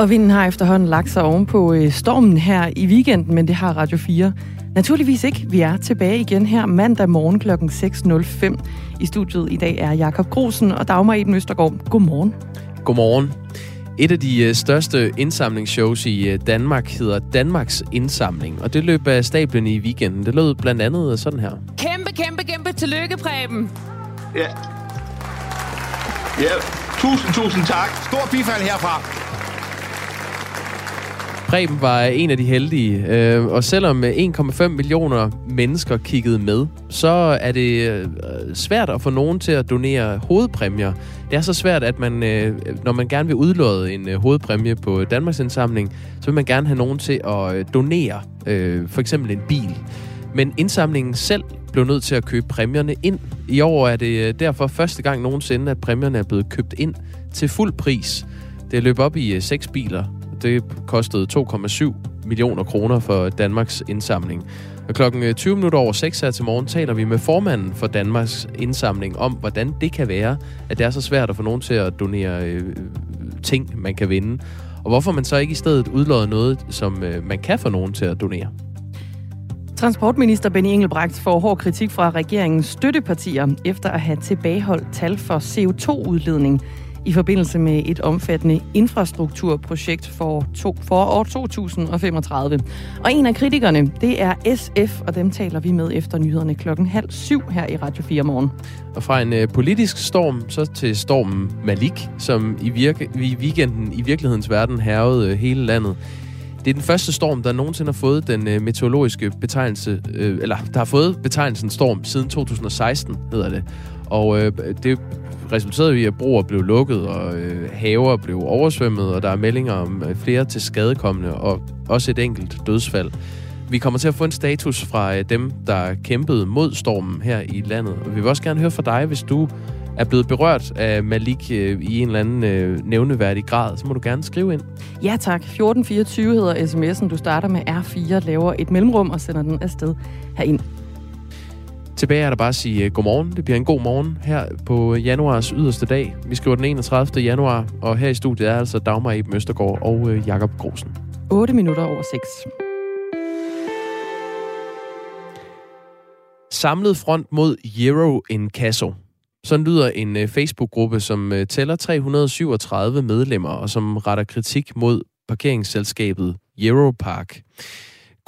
Og vinden har efterhånden lagt sig ovenpå øh, stormen her i weekenden, men det har Radio 4 naturligvis ikke. Vi er tilbage igen her mandag morgen kl. 6.05. I studiet i dag er Jakob Grosen og Dagmar Eben Østergaard. Godmorgen. Godmorgen. Et af de øh, største indsamlingsshows i øh, Danmark hedder Danmarks Indsamling, og det løb af stablen i weekenden. Det lød blandt andet sådan her. Kæmpe, kæmpe, kæmpe tillykke, Preben. Ja. Ja, tusind, tusind tak. Stor bifald herfra. Preben var en af de heldige, øh, og selvom øh, 1,5 millioner mennesker kiggede med, så er det øh, svært at få nogen til at donere hovedpræmier. Det er så svært, at man, når man gerne vil udlåde en hovedpræmie på Danmarks Indsamling, så vil man gerne have nogen til at donere for eksempel en bil. Men indsamlingen selv blev nødt til at købe præmierne ind. I år er det derfor første gang nogensinde, at præmierne er blevet købt ind til fuld pris. Det løb op i seks biler, det kostede 2,7 millioner kroner for Danmarks indsamling. Og klokken øh, 20 minutter over 6 her til morgen taler vi med formanden for Danmarks indsamling om, hvordan det kan være, at det er så svært at få nogen til at donere øh, ting, man kan vinde. Og hvorfor man så ikke i stedet udlodder noget, som øh, man kan få nogen til at donere. Transportminister Benny Engelbrecht får hård kritik fra regeringens støttepartier efter at have tilbageholdt tal for CO2-udledning i forbindelse med et omfattende infrastrukturprojekt for, to, for år 2035. Og en af kritikerne, det er SF, og dem taler vi med efter nyhederne klokken halv syv her i Radio 4 morgen. Og fra en øh, politisk storm, så til stormen Malik, som i, virke, i weekenden i virkelighedens verden hervede øh, hele landet. Det er den første storm, der nogensinde har fået den øh, meteorologiske betegnelse, øh, eller der har fået betegnelsen storm siden 2016, hedder det. Og øh, det resulterede i, at broer blev lukket, og øh, haver blev oversvømmet, og der er meldinger om øh, flere til skadekommende, og også et enkelt dødsfald. Vi kommer til at få en status fra øh, dem, der kæmpede mod stormen her i landet. Og vi vil også gerne høre fra dig, hvis du er blevet berørt af Malik øh, i en eller anden øh, nævneværdig grad, så må du gerne skrive ind. Ja tak. 1424 hedder sms'en. Du starter med R4, laver et mellemrum og sender den afsted herind. Tilbage er der bare at sige uh, godmorgen. Det bliver en god morgen her på januars yderste dag. Vi skriver den 31. januar, og her i studiet er altså Dagmar Eben Østergaard og uh, Jakob Grosen. 8 minutter over 6. Samlet front mod Euro Incasso. Sådan lyder en Facebook-gruppe, som tæller 337 medlemmer, og som retter kritik mod parkeringsselskabet Europark.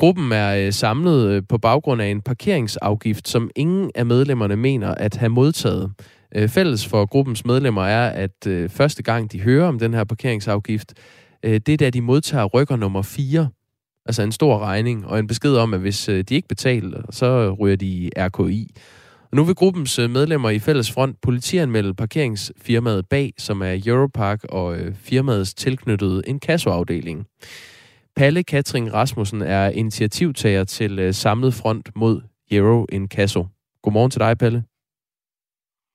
Gruppen er øh, samlet øh, på baggrund af en parkeringsafgift, som ingen af medlemmerne mener at have modtaget. Øh, fælles for gruppens medlemmer er, at øh, første gang de hører om den her parkeringsafgift, øh, det er da de modtager rykker nummer 4. Altså en stor regning og en besked om, at hvis øh, de ikke betaler, så ryger de i RKI. Og nu vil gruppens medlemmer i fælles front politianmelde parkeringsfirmaet bag, som er Europark og firmaets tilknyttede en kassoafdeling. Palle Katrin Rasmussen er initiativtager til uh, Samlet Front mod Euro Incasso. Godmorgen til dig, Palle.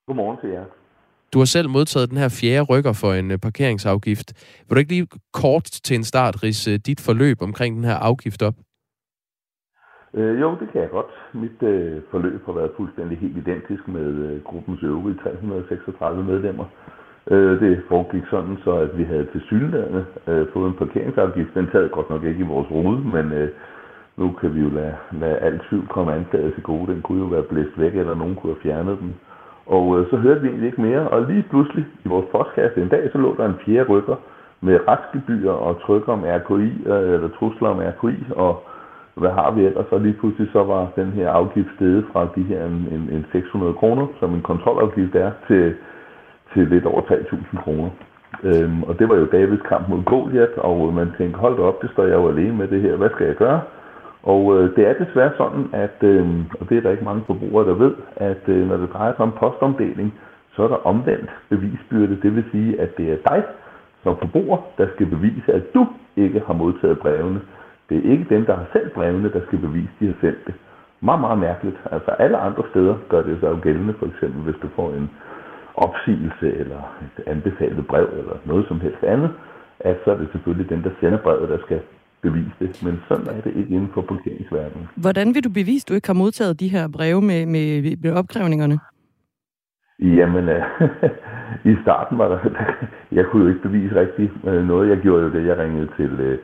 Godmorgen til jer. Du har selv modtaget den her fjerde rykker for en uh, parkeringsafgift. Vil du ikke lige kort til en start rise uh, dit forløb omkring den her afgift op? Øh, jo, det kan jeg godt. Mit øh, forløb har været fuldstændig helt identisk med øh, gruppens øvrige 336 medlemmer. Øh, det foregik sådan, så at vi havde til synlædende øh, fået en parkeringsafgift. Den sad godt nok ikke i vores rode, men øh, nu kan vi jo lade, lade alt tvivl komme anklaget til gode. Den kunne jo være blæst væk, eller nogen kunne have fjernet den. Og øh, så hørte vi egentlig ikke mere, og lige pludselig i vores postkasse en dag, så lå der en fjerde rykker med retsgebyr og trykker om RKI, øh, eller trusler om RKI, og hvad har vi ellers? Og lige pludselig så var den her afgift steget fra de her en, en, en 600 kroner, som en kontrolafgift er, til til lidt over 3.000 kroner. Øhm, og det var jo Davids kamp mod Goliath, og man tænkte, hold op, det står jeg jo alene med det her, hvad skal jeg gøre? Og øh, det er desværre sådan, at, øh, og det er der ikke mange forbrugere, der ved, at øh, når det drejer sig om postomdeling, så er der omvendt bevisbyrde. Det vil sige, at det er dig som forbruger, der skal bevise, at du ikke har modtaget brevene. Det er ikke dem, der har sendt brevene, der skal bevise, at de har sendt det. Meget, meget mærkeligt. Altså alle andre steder gør det sig jo gældende, for eksempel hvis du får en opsigelse eller et anbefalet brev eller noget som helst andet, at så er det selvfølgelig den, der sender brevet, der skal bevise det. Men sådan er det ikke inden for parkeringsverdenen. Hvordan vil du bevise, at du ikke har modtaget de her breve med, med, med opkrævningerne? Jamen, øh, i starten var der, jeg kunne jo ikke bevise rigtig øh, noget. Jeg gjorde jo det, jeg ringede til, øh,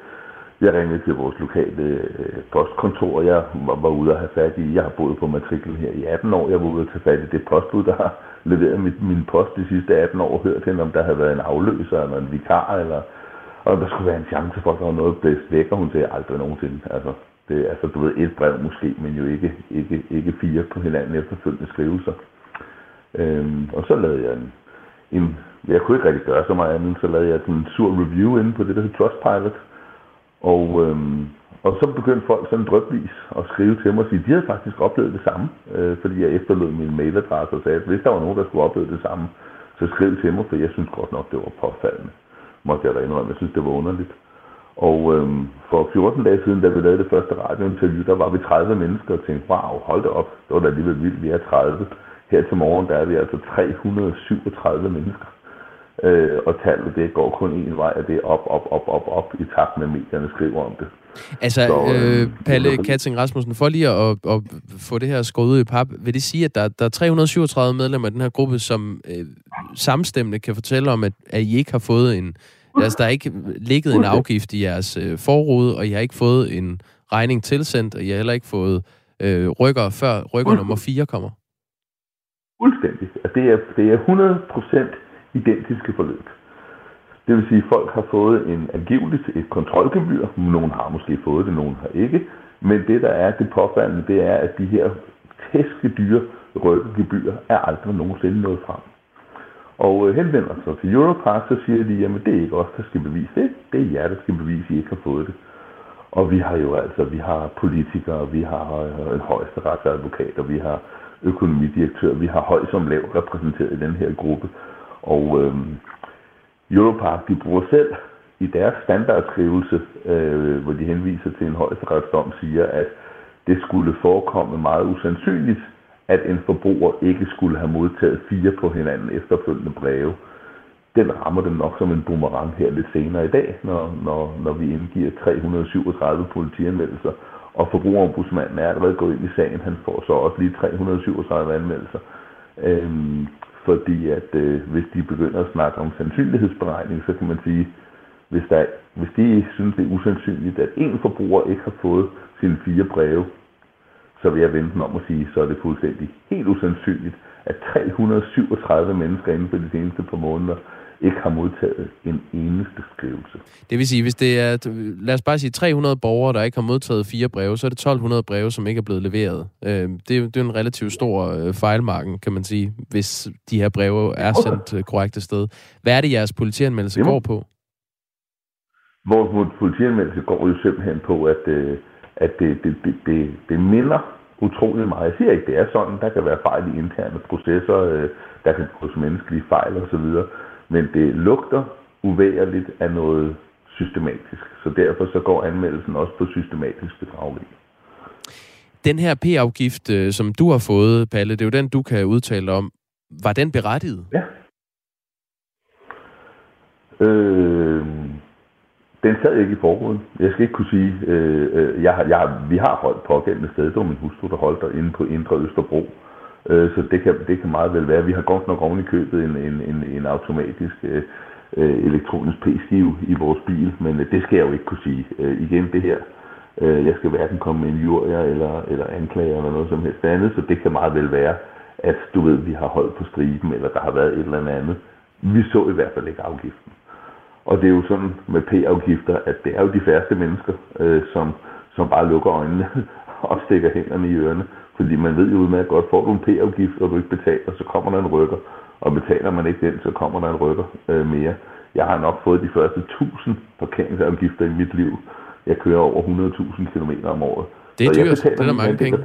jeg ringede til vores lokale øh, postkontor. Jeg var, var ude at have fat i, jeg har boet på matriklen her i 18 år. Jeg var ude at tage fat i det postbud, der har leveret mit, min post de sidste 18 år, hørt hende, om der havde været en afløser eller en vikar, eller og der skulle være en chance for, at der var noget blæst væk, og hun sagde aldrig nogensinde. Altså, det, altså, du ved, et brev måske, men jo ikke, ikke, ikke fire på hinanden efterfølgende skrivelser. Øhm, og så lavede jeg en, en, jeg kunne ikke rigtig gøre så meget andet, så lavede jeg en sur review inde på det, der hedder Trustpilot. Og, øhm, og så begyndte folk sådan drøbvis at skrive til mig og sige, at de havde faktisk oplevet det samme, øh, fordi jeg efterlod min mailadresse og sagde, at hvis der var nogen, der skulle opleve det samme, så skriv til mig, for jeg synes godt nok, det var påfaldende. Måtte jeg da indrømme, jeg synes, det var underligt. Og øhm, for 14 dage siden, da vi lavede det første radiointerview, der var vi 30 mennesker og tænkte, wow, hold det op, det var da alligevel vildt, vi er 30. Her til morgen, der er vi altså 337 mennesker. Øh, og tallet, det går kun en vej, og det er op, op, op, op, op, i takt med medierne skriver om det. Altså, Så, øh, øh, Palle Katting Rasmussen, for lige at, at, få det her skåret ud i pap, vil det sige, at der, der er 337 medlemmer i den her gruppe, som øh, samstemmende kan fortælle om, at, at I ikke har fået en... Altså, der er ikke ligget en afgift i jeres øh, forrude, og I har ikke fået en regning tilsendt, og I har heller ikke fået øh, rykker, før rykker nummer 4 kommer? Fuldstændig. Det er, det er 100% identiske forløb. Det vil sige, at folk har fået en angiveligt et kontrolgebyr. Nogle har måske fået det, nogle har ikke. Men det, der er det påfaldende, det er, at de her tæske dyre rykkegebyr er aldrig nogensinde nået frem. Og øh, henvender sig til Europark, så siger de, jamen det er ikke os, der skal bevise det. Det er jer, der skal bevise, at I ikke har fået det. Og vi har jo altså, vi har politikere, vi har øh, en højesteretsadvokat, og vi har økonomidirektør, vi har høj som lav repræsenteret i den her gruppe. Og øh, Europark, de bruger selv i deres standardskrivelse, øh, hvor de henviser til en højesteretsdom, siger, at det skulle forekomme meget usandsynligt, at en forbruger ikke skulle have modtaget fire på hinanden efterfølgende breve. Den rammer dem nok som en boomerang her lidt senere i dag, når, når, når vi indgiver 337 politianmeldelser, og forbrugerombudsmanden er allerede gået ind i sagen. Han får så også lige 337 anmeldelser. Øhm, fordi at øh, hvis de begynder at snakke om sandsynlighedsberegning, så kan man sige, hvis, der, hvis de synes, det er usandsynligt, at en forbruger ikke har fået sine fire breve, så vil jeg vente den om at sige, så er det fuldstændig helt usandsynligt, at 337 mennesker inden for de seneste par måneder ikke har modtaget en eneste skrivelse. Det vil sige, hvis det er, lad os bare sige 300 borgere, der ikke har modtaget fire breve, så er det 1200 breve, som ikke er blevet leveret. Øh, det, er, det er en relativt stor øh, fejlmarken, kan man sige, hvis de her breve er sendt øh, korrekt sted. Hvad er det, jeres politianmeldelse Jamen. går på? Vores politianmeldelse går jo simpelthen på, at, at det, det, det, det, det minder utrolig meget. Jeg siger ikke, det er sådan. Der kan være fejl i interne processer, der kan gås menneskelige fejl osv men det lugter uværligt af noget systematisk. Så derfor så går anmeldelsen også på systematisk bedrageri. Den her P-afgift, øh, som du har fået, Palle, det er jo den, du kan udtale om. Var den berettiget? Ja. Øh, den sad ikke i forruden. Jeg skal ikke kunne sige, øh, øh jeg jeg, vi har holdt pågældende sted. Det var min hustru, der holdt der inde på Indre Østerbro. Øh, så det kan, det kan meget vel være. Vi har godt nok oven i købet en, en, en, en automatisk øh, øh, elektronisk p-skive i vores bil, men øh, det skal jeg jo ikke kunne sige. Øh, igen, det her, øh, jeg skal hverken komme med en jurier eller, eller anklager eller noget som helst andet, så det kan meget vel være, at du ved, vi har holdt på striben, eller der har været et eller andet. Vi så i hvert fald ikke afgiften. Og det er jo sådan med p-afgifter, at det er jo de færreste mennesker, øh, som, som bare lukker øjnene og stikker hænderne i ørerne. Fordi man ved jo udmærket godt, får du en P-afgift, og du ikke betaler, så kommer der en rykker. Og betaler man ikke den, så kommer der en rykker øh, mere. Jeg har nok fået de første 1000 parkeringsafgifter i mit liv. Jeg kører over 100.000 km om året. Det er dyrt. Det er der mange penge.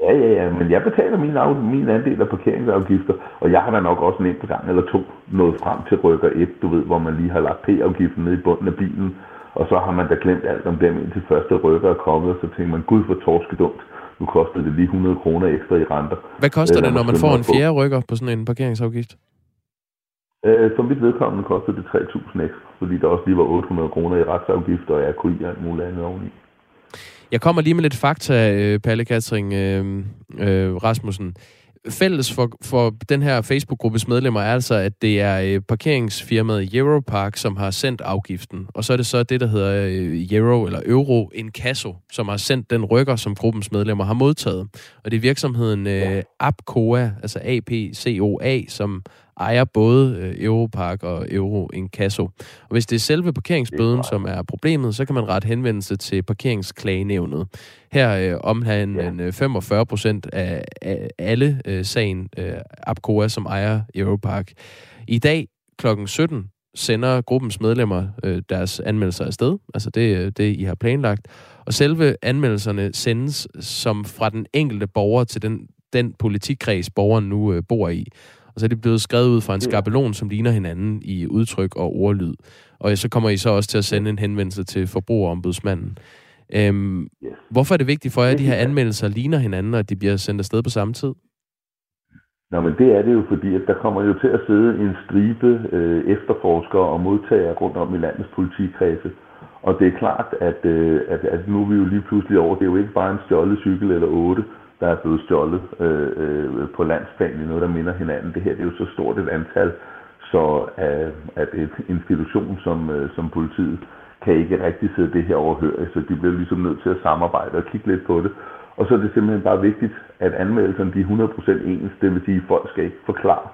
Ja, ja, ja, men jeg betaler min, af, min andel af parkeringsafgifter, og jeg har da nok også en enkelt gang eller to nået frem til rykker 1, du ved, hvor man lige har lagt P-afgiften ned i bunden af bilen, og så har man da glemt alt om dem, indtil første rykker er kommet, og så tænker man, gud for torskedumt, nu koster det lige 100 kroner ekstra i renter. Hvad koster det, når man får en fjerde rykker på sådan en parkeringsafgift? Øh, for mit vedkommende koster det 3.000 ekstra, fordi der også lige var 800 kroner i retsafgift og RKI og alt muligt andet oveni. Jeg kommer lige med lidt fakta, øh, Palle Katring øh, øh, Rasmussen. Fælles for, for den her Facebook-gruppes medlemmer er altså, at det er øh, parkeringsfirmaet Europark, som har sendt afgiften. Og så er det så det, der hedder øh, Euro eller Euro Incasso, som har sendt den rykker, som gruppens medlemmer har modtaget. Og det er virksomheden øh, Apcoa, altså APCOA, som ejer både øh, Europark og Euro Incasso. Og hvis det er selve parkeringsbøden, som er problemet, så kan man rette henvendelse til parkeringsklagenævnet. Her øh, omhandler ja. 45 øh, procent af, af alle øh, sagen øh, Apcoa, som ejer Europark. I dag kl. 17 sender gruppens medlemmer øh, deres anmeldelser afsted. Altså det er det, I har planlagt. Og selve anmeldelserne sendes som fra den enkelte borger til den, den politikreds, borgeren nu øh, bor i. Og så er det blevet skrevet ud fra en skabelon, som ligner hinanden i udtryk og ordlyd. Og så kommer I så også til at sende en henvendelse til forbrugerombudsmanden. Øhm, yes. Hvorfor er det vigtigt for jer, at de her anmeldelser ligner hinanden, og at de bliver sendt afsted på samme tid? Nå, men det er det jo, fordi at der kommer jo til at sidde en stribe øh, efterforskere og modtagere rundt om i landets politikredse. Og det er klart, at, øh, at, at nu er vi jo lige pludselig over, det er jo ikke bare en stjålet cykel eller otte, der er blevet stjålet øh, øh, på landsplan i noget, der minder hinanden. Det her det er jo så stort et antal, så øh, at et institution som, øh, som politiet kan ikke rigtig sidde det her overhør. så de bliver ligesom nødt til at samarbejde og kigge lidt på det. Og så er det simpelthen bare vigtigt, at anmeldelserne de er 100% ens, det vil sige, at folk skal ikke forklare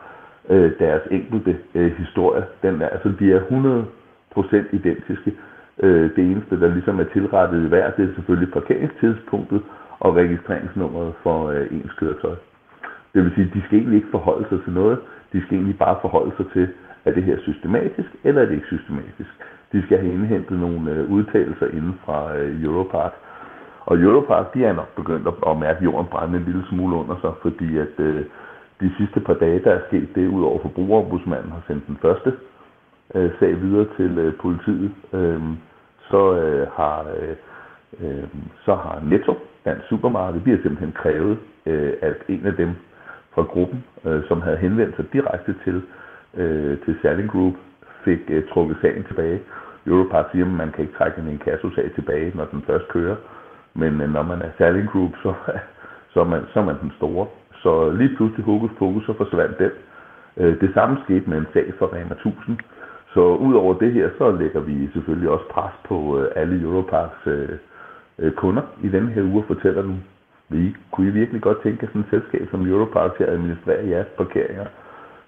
øh, deres enkelte øh, historie. Den er, altså, de er 100% identiske. Øh, det eneste, der ligesom er tilrettet i hver, det er selvfølgelig parkeringstidspunktet og registreringsnummeret for øh, ens køretøj. Det vil sige, at de skal egentlig ikke forholde sig til noget. De skal egentlig bare forholde sig til, er det her systematisk, eller er det ikke systematisk. De skal have indhentet nogle øh, udtalelser inden fra øh, Europark. Og Europark, de er nok begyndt at, at mærke jorden brænde en lille smule under sig, fordi at øh, de sidste par dage, der er sket det, ud over forbrugerombudsmanden har sendt den første øh, sag videre til øh, politiet, øh, så øh, har øh, øh, så har Netto, Dansk Supermarked, de har simpelthen krævet, øh, at en af dem fra gruppen, øh, som havde henvendt sig direkte til, øh, til Salling Group, fik øh, trukket sagen tilbage. Europart siger, at man kan ikke trække en inkasso-sag tilbage, når den først kører. Men øh, når man er Salling Group, så, så, er man, så er man den store. Så lige pludselig hokus pokus, så forsvandt den. Øh, det samme skete med en sag for Rema 1000. Så udover det her, så lægger vi selvfølgelig også pres på øh, alle Europarks øh, øh, kunder i denne her uge og fortæller dem, vi, kunne I virkelig godt tænke sådan et selskab som Europark til at administrere jeres parkeringer?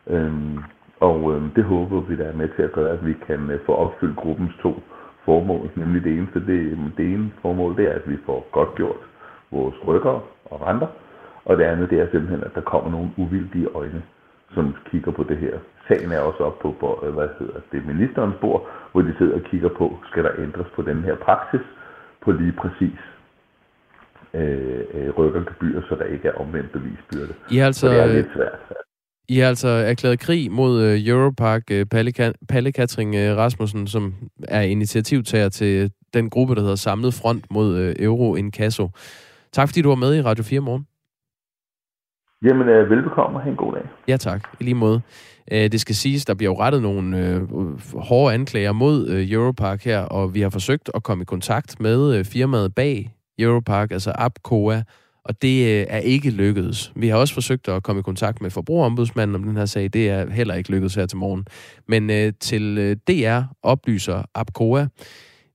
Øhm, og øh, det håber vi, der er med til at gøre, at vi kan øh, få opfyldt gruppens to formål. Nemlig det eneste, det, det ene formål, det er, at vi får godt gjort vores rykker og renter. Og det andet, det er simpelthen, at der kommer nogle uvildige øjne, som kigger på det her. Sagen er også op på, øh, hvad hedder det, ministerens bord, hvor de sidder og kigger på, skal der ændres på den her praksis, på lige præcis øh, øh rykkergebyr, så der ikke er omvendt bevisbyrde. I har altså, det er lidt svært. I har altså erklæret krig mod uh, Europark uh, Palle, Palle Katring uh, Rasmussen, som er initiativtager til den gruppe, der hedder Samlet Front mod uh, Euro Incasso. Tak fordi du var med i Radio 4 morgen. Jamen, uh, velbekomme og have en god dag. Ja tak, i lige måde. Øh, det skal siges, der bliver jo rettet nogle øh, hårde anklager mod øh, Europark her, og vi har forsøgt at komme i kontakt med øh, firmaet bag Europark, altså Apcoa, og det øh, er ikke lykkedes. Vi har også forsøgt at komme i kontakt med forbrugerombudsmanden om den her sag. Det er heller ikke lykkedes her til morgen. Men øh, til øh, DR oplyser Apcoa,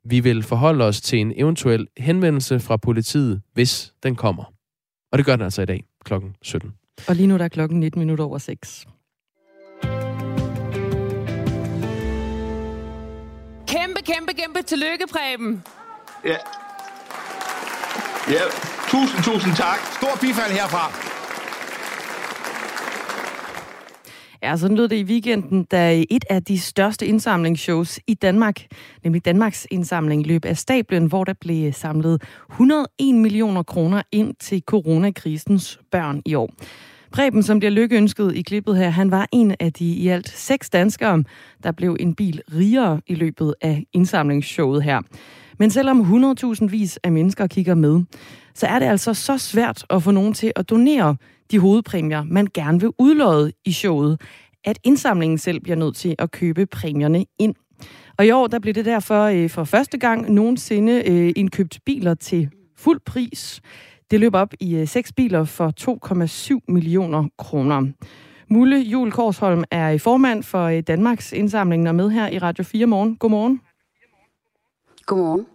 vi vil forholde os til en eventuel henvendelse fra politiet, hvis den kommer. Og det gør den altså i dag kl. 17. Og lige nu der er klokken 19 minutter over 6. Kæmpe, kæmpe, kæmpe tillykke, Preben. Ja. Ja, tusind, tusind tak. Stor bifald herfra. Ja, sådan lød det i weekenden, da et af de største indsamlingsshows i Danmark, nemlig Danmarks indsamling, løb af stablen, hvor der blev samlet 101 millioner kroner ind til coronakrisens børn i år. Preben, som bliver lykkeønsket i klippet her, han var en af de i alt seks danskere, der blev en bil rigere i løbet af indsamlingsshowet her. Men selvom 100.000 vis af mennesker kigger med, så er det altså så svært at få nogen til at donere de hovedpræmier, man gerne vil udlåde i showet, at indsamlingen selv bliver nødt til at købe præmierne ind. Og i år der blev det derfor øh, for første gang nogensinde øh, indkøbt biler til fuld pris Det løb op i øh, seks biler for 2,7 millioner kroner. Mulle Jul Korsholm er øh, formand for øh, Danmarks indsamling og med her i Radio 4 morgen. Godmorgen. Godmorgen.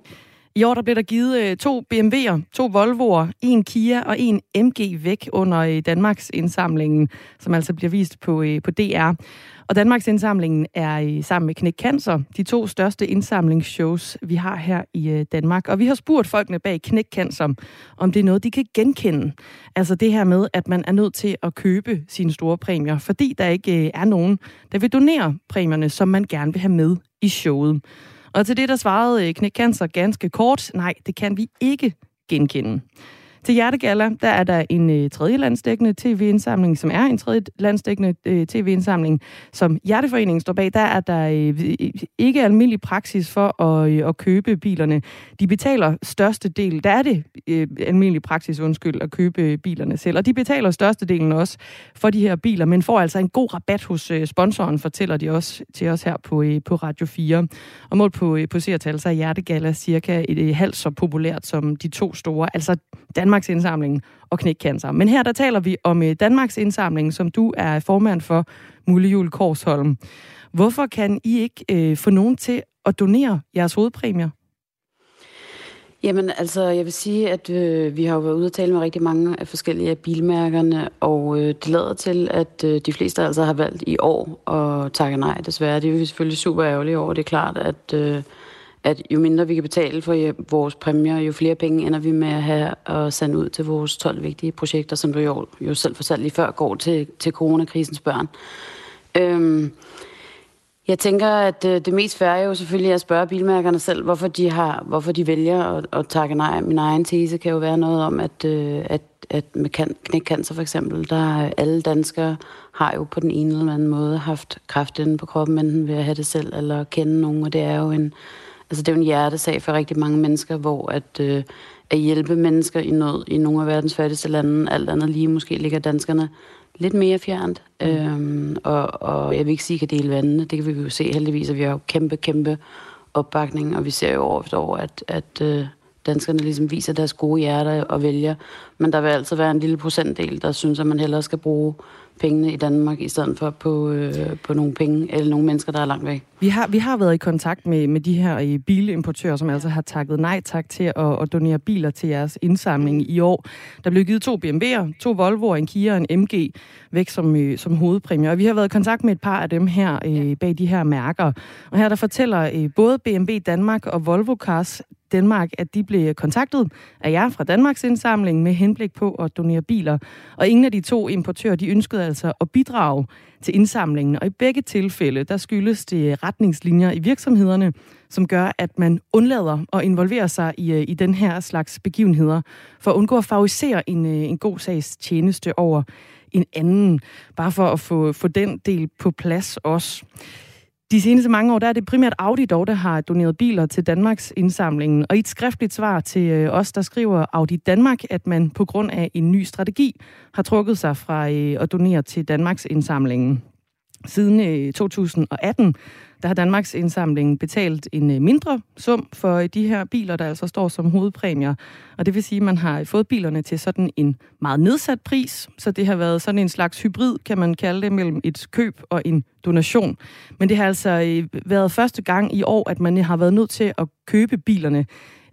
I år der blev der givet øh, to BMW'er, to Volvo'er, en Kia og en MG væk under øh, Danmarks indsamlingen, som altså bliver vist på, øh, på DR. Og Danmarks indsamlingen er sammen med Knæk Cancer de to største indsamlingsshows, vi har her i Danmark. Og vi har spurgt folkene bag Knæk Cancer, om det er noget, de kan genkende. Altså det her med, at man er nødt til at købe sine store præmier, fordi der ikke er nogen, der vil donere præmierne, som man gerne vil have med i showet. Og til det, der svarede øh, Knæk Cancer ganske kort, nej, det kan vi ikke genkende. Til Hjertegalla, der er der en øh, tredje landsdækkende tv-indsamling, som er en tredje landsdækkende øh, tv-indsamling, som Hjerteforeningen står bag. Der er der øh, øh ikke almindelig praksis for at, øh, at købe bilerne. De betaler største del, der er det øh, almindelig praksis, undskyld, at købe bilerne selv. Og de betaler størstedelen også for de her biler, men får altså en god rabat hos øh, sponsoren, fortæller de også til os her på, øh, på Radio 4. Og målt på, øh, på seertal, så er Hjertegalla cirka et, øh, halvt så populært som de to store. Altså Danmarks Indsamling og Knækcancer. Men her der taler vi om øh, Danmarks Indsamling, som du er formand for, Mullejul Korsholm. Hvorfor kan I ikke øh, få nogen til at donere jeres hovedpræmier? Jamen altså, jeg vil sige, at øh, vi har jo været ude og tale med rigtig mange af forskellige af bilmærkerne, og øh, det lader til, at øh, de fleste altså har valgt i år at takke nej, desværre. Det er jo selvfølgelig super ærgerligt over. Det er klart, at øh, at jo mindre vi kan betale for vores præmier, jo flere penge ender vi med at have og sende ud til vores 12 vigtige projekter, som du jo, jo selv fortalte lige før, går til, til coronakrisens børn. Øhm, jeg tænker, at øh, det mest færre er jo selvfølgelig at spørge bilmærkerne selv, hvorfor de, har, hvorfor de vælger at, at takke nej. Min egen tese kan jo være noget om, at, øh, at, at med knækcancer for eksempel, der alle danskere har jo på den ene eller anden måde haft kræft inde på kroppen, enten ved at have det selv eller kende nogen, og det er jo en, Altså det er jo en hjertesag for rigtig mange mennesker, hvor at, øh, at hjælpe mennesker i nød i nogle af verdens fattigste lande, alt andet lige måske ligger danskerne lidt mere fjernt. Mm. Øhm, og, og jeg vil ikke sige, at kan dele vandene. Det kan vi jo se heldigvis, at vi har jo kæmpe, kæmpe opbakning, og vi ser jo år efter år, at, at øh, danskerne ligesom viser deres gode hjerter og vælger. Men der vil altid være en lille procentdel, der synes, at man hellere skal bruge pengene i Danmark, i stedet for på, øh, på nogle penge, eller nogle mennesker, der er langt væk. Vi har, vi har været i kontakt med, med de her øh, bilimportører, som altså har takket nej tak til at, at donere biler til jeres indsamling i år. Der blev givet to BMW'er, to Volvo'er, en Kia og en MG væk som, øh, som hovedpræmie. Og vi har været i kontakt med et par af dem her øh, bag de her mærker. Og her der fortæller øh, både BMW Danmark og Volvo Cars Danmark, at de blev kontaktet af jer fra Danmarks indsamling med henblik på at donere biler. Og ingen af de to importører, de ønskede altså at bidrage til indsamlingen. Og i begge tilfælde, der skyldes det retningslinjer i virksomhederne, som gør, at man undlader at involvere sig i, øh, i den her slags begivenheder, for at undgå at favorisere en, øh, en god sags tjeneste over en anden. Bare for at få, få den del på plads også. De seneste mange år, der er det primært Audi dog, der har doneret biler til Danmarks indsamlingen. Og i et skriftligt svar til øh, os, der skriver Audi Danmark, at man på grund af en ny strategi har trukket sig fra øh, at donere til Danmarks indsamlingen. Siden øh, 2018 der har Danmarks indsamling betalt en øh, mindre sum for øh, de her biler, der altså står som hovedpræmier. Og det vil sige, at man har fået bilerne til sådan en meget nedsat pris, så det har været sådan en slags hybrid, kan man kalde det, mellem et køb og en donation. Men det har altså øh, været første gang i år, at man har været nødt til at købe bilerne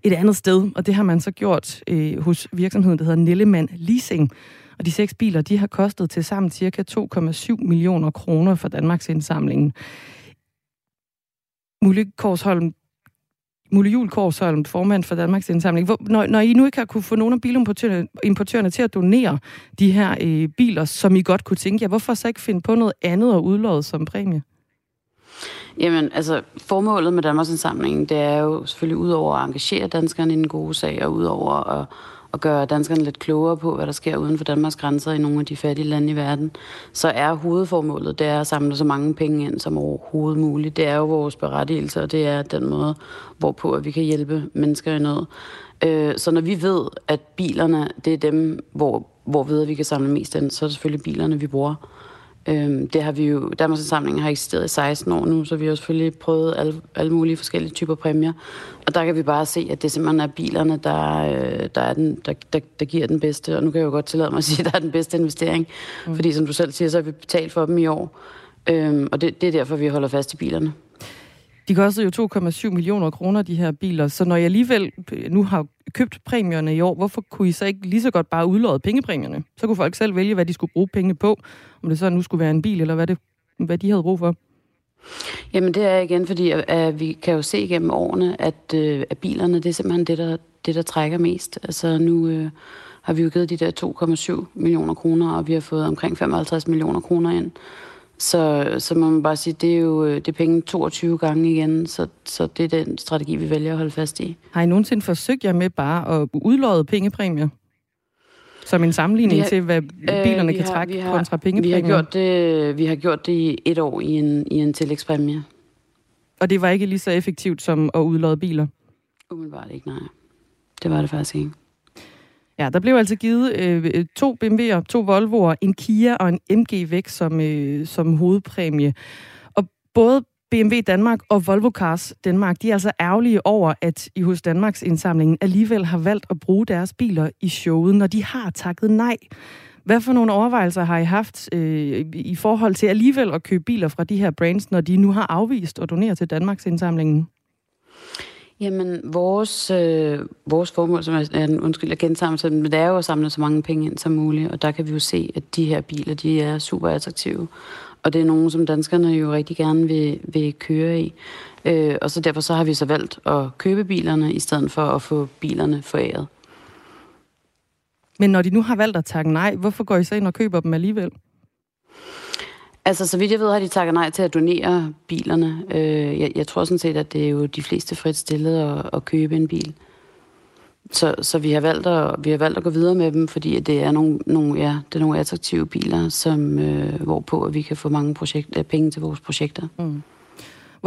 et andet sted, og det har man så gjort øh, hos virksomheden, der hedder Nellemann Leasing. Og de seks biler, de har kostet til sammen cirka 2,7 millioner kroner for Danmarks indsamling. Mulle Korsholm, Mulle Jul Korsholm, formand for Danmarks Indsamling. Hvor, når, når I nu ikke har kunne få nogen af bilimportørerne importørerne til at donere de her øh, biler, som I godt kunne tænke jer, hvorfor så ikke finde på noget andet og udlåde som præmie? Jamen, altså, formålet med Danmarks Indsamling, det er jo selvfølgelig ud over at engagere danskerne i den gode sag, og ud over at at gøre danskerne lidt klogere på, hvad der sker uden for Danmarks grænser i nogle af de fattige lande i verden, så er hovedformålet, det er at samle så mange penge ind som overhovedet muligt. Det er jo vores berettigelse, og det er den måde, hvorpå at vi kan hjælpe mennesker i nød. Øh, så når vi ved, at bilerne, det er dem, hvor, hvor ved vi kan samle mest ind, så er det selvfølgelig bilerne, vi bruger. Øhm, det har vi jo, Danmarks Indsamling har eksisteret i 16 år nu, så vi har selvfølgelig prøvet alle, alle mulige forskellige typer præmier. Og der kan vi bare se, at det simpelthen er bilerne, der, øh, der, er den, der, der, der giver den bedste. Og nu kan jeg jo godt tillade mig at sige, at der er den bedste investering. Mm. Fordi som du selv siger, så har vi betalt for dem i år. Øhm, og det, det er derfor, vi holder fast i bilerne. De kostede jo 2,7 millioner kroner, de her biler. Så når jeg alligevel nu har købt præmierne i år, hvorfor kunne I så ikke lige så godt bare udlåde pengepræmierne? Så kunne folk selv vælge, hvad de skulle bruge pengene på. Om det så nu skulle være en bil, eller hvad, det, hvad de havde brug for. Jamen det er igen, fordi at vi kan jo se gennem årene, at, øh, at bilerne, det er simpelthen det, der, det, der trækker mest. Altså nu øh, har vi jo givet de der 2,7 millioner kroner, og vi har fået omkring 55 millioner kroner ind. Så, så må man bare sige, det er jo det er penge 22 gange igen, så, så det er den strategi, vi vælger at holde fast i. Har I nogensinde forsøgt jer med bare at udlåde pengepræmier? Som en sammenligning har, til, hvad øh, bilerne kan har, trække har, kontra pengepræmier? Vi har, gjort det, vi har gjort det i et år i en, i en tillægspræmie. Og det var ikke lige så effektivt som at udlåde biler? Umiddelbart ikke, nej. Det var det faktisk ikke. Ja, der blev altså givet øh, øh to BMW'er, to Volvo'er, en Kia og en MG væk som, øh, som hovedpræmie. Og både BMW Danmark og Volvo Cars Danmark, de er altså ærgerlige over, at I hos Danmarks indsamlingen alligevel har valgt at bruge deres biler i showet, når de har takket nej. Hvad for nogle overvejelser har I haft øh, i forhold til alligevel at købe biler fra de her brands, når de nu har afvist at donere til Danmarks indsamlingen? Jamen, vores, øh, vores formål, som er, en undskyld, at gentage mig det er jo at samle så mange penge ind som muligt, og der kan vi jo se, at de her biler, de er super attraktive. Og det er nogen, som danskerne jo rigtig gerne vil, vil køre i. Øh, og så derfor så har vi så valgt at købe bilerne, i stedet for at få bilerne foræret. Men når de nu har valgt at takke nej, hvorfor går I så ind og køber dem alligevel? Altså, så vidt jeg ved, har de takket nej til at donere bilerne. Øh, jeg, jeg tror sådan set, at det er jo de fleste frit stillet at, at købe en bil. Så, så vi, har valgt at, vi har valgt at gå videre med dem, fordi det er nogle, nogle, ja, det er nogle attraktive biler, som, øh, hvorpå at vi kan få mange projekt, øh, penge til vores projekter. Mm.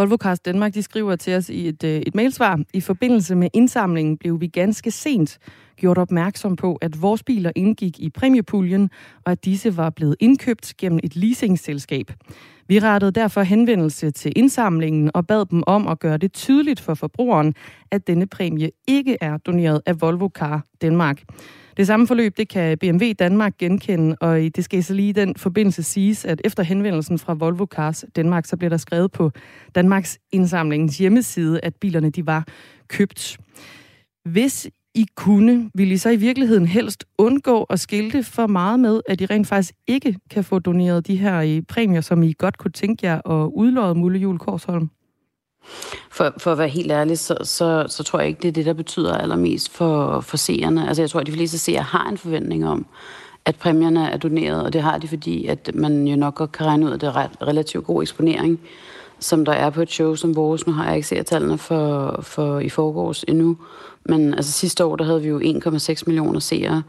Volvo Cars Danmark de skriver til os i et, øh, et mailsvar, i forbindelse med indsamlingen blev vi ganske sent gjort opmærksom på, at vores biler indgik i præmiepuljen, og at disse var blevet indkøbt gennem et leasingselskab. Vi rettede derfor henvendelse til indsamlingen og bad dem om at gøre det tydeligt for forbrugeren, at denne præmie ikke er doneret af Volvo Car Danmark. Det samme forløb, det kan BMW Danmark genkende, og det skal så lige i den forbindelse siges, at efter henvendelsen fra Volvo Cars Danmark, så bliver der skrevet på Danmarks indsamlingens hjemmeside, at bilerne de var købt. Hvis I kunne, ville I så i virkeligheden helst undgå at skilte for meget med, at I rent faktisk ikke kan få doneret de her eh, præmier, som I godt kunne tænke jer at udlåde Mulle Jul Korsholm? For, for at være helt ærlig, så, så, så tror jeg ikke, det er det, der betyder allermest for, for seerne. Altså jeg tror, at de fleste seere har en forventning om, at præmierne er doneret, og det har de, fordi at man jo nok godt kan regne ud, at det er ret, relativt god eksponering, som der er på et show som vores. Nu har jeg ikke set tallene for, for i forgårs endnu, men altså sidste år, der havde vi jo 1,6 millioner seere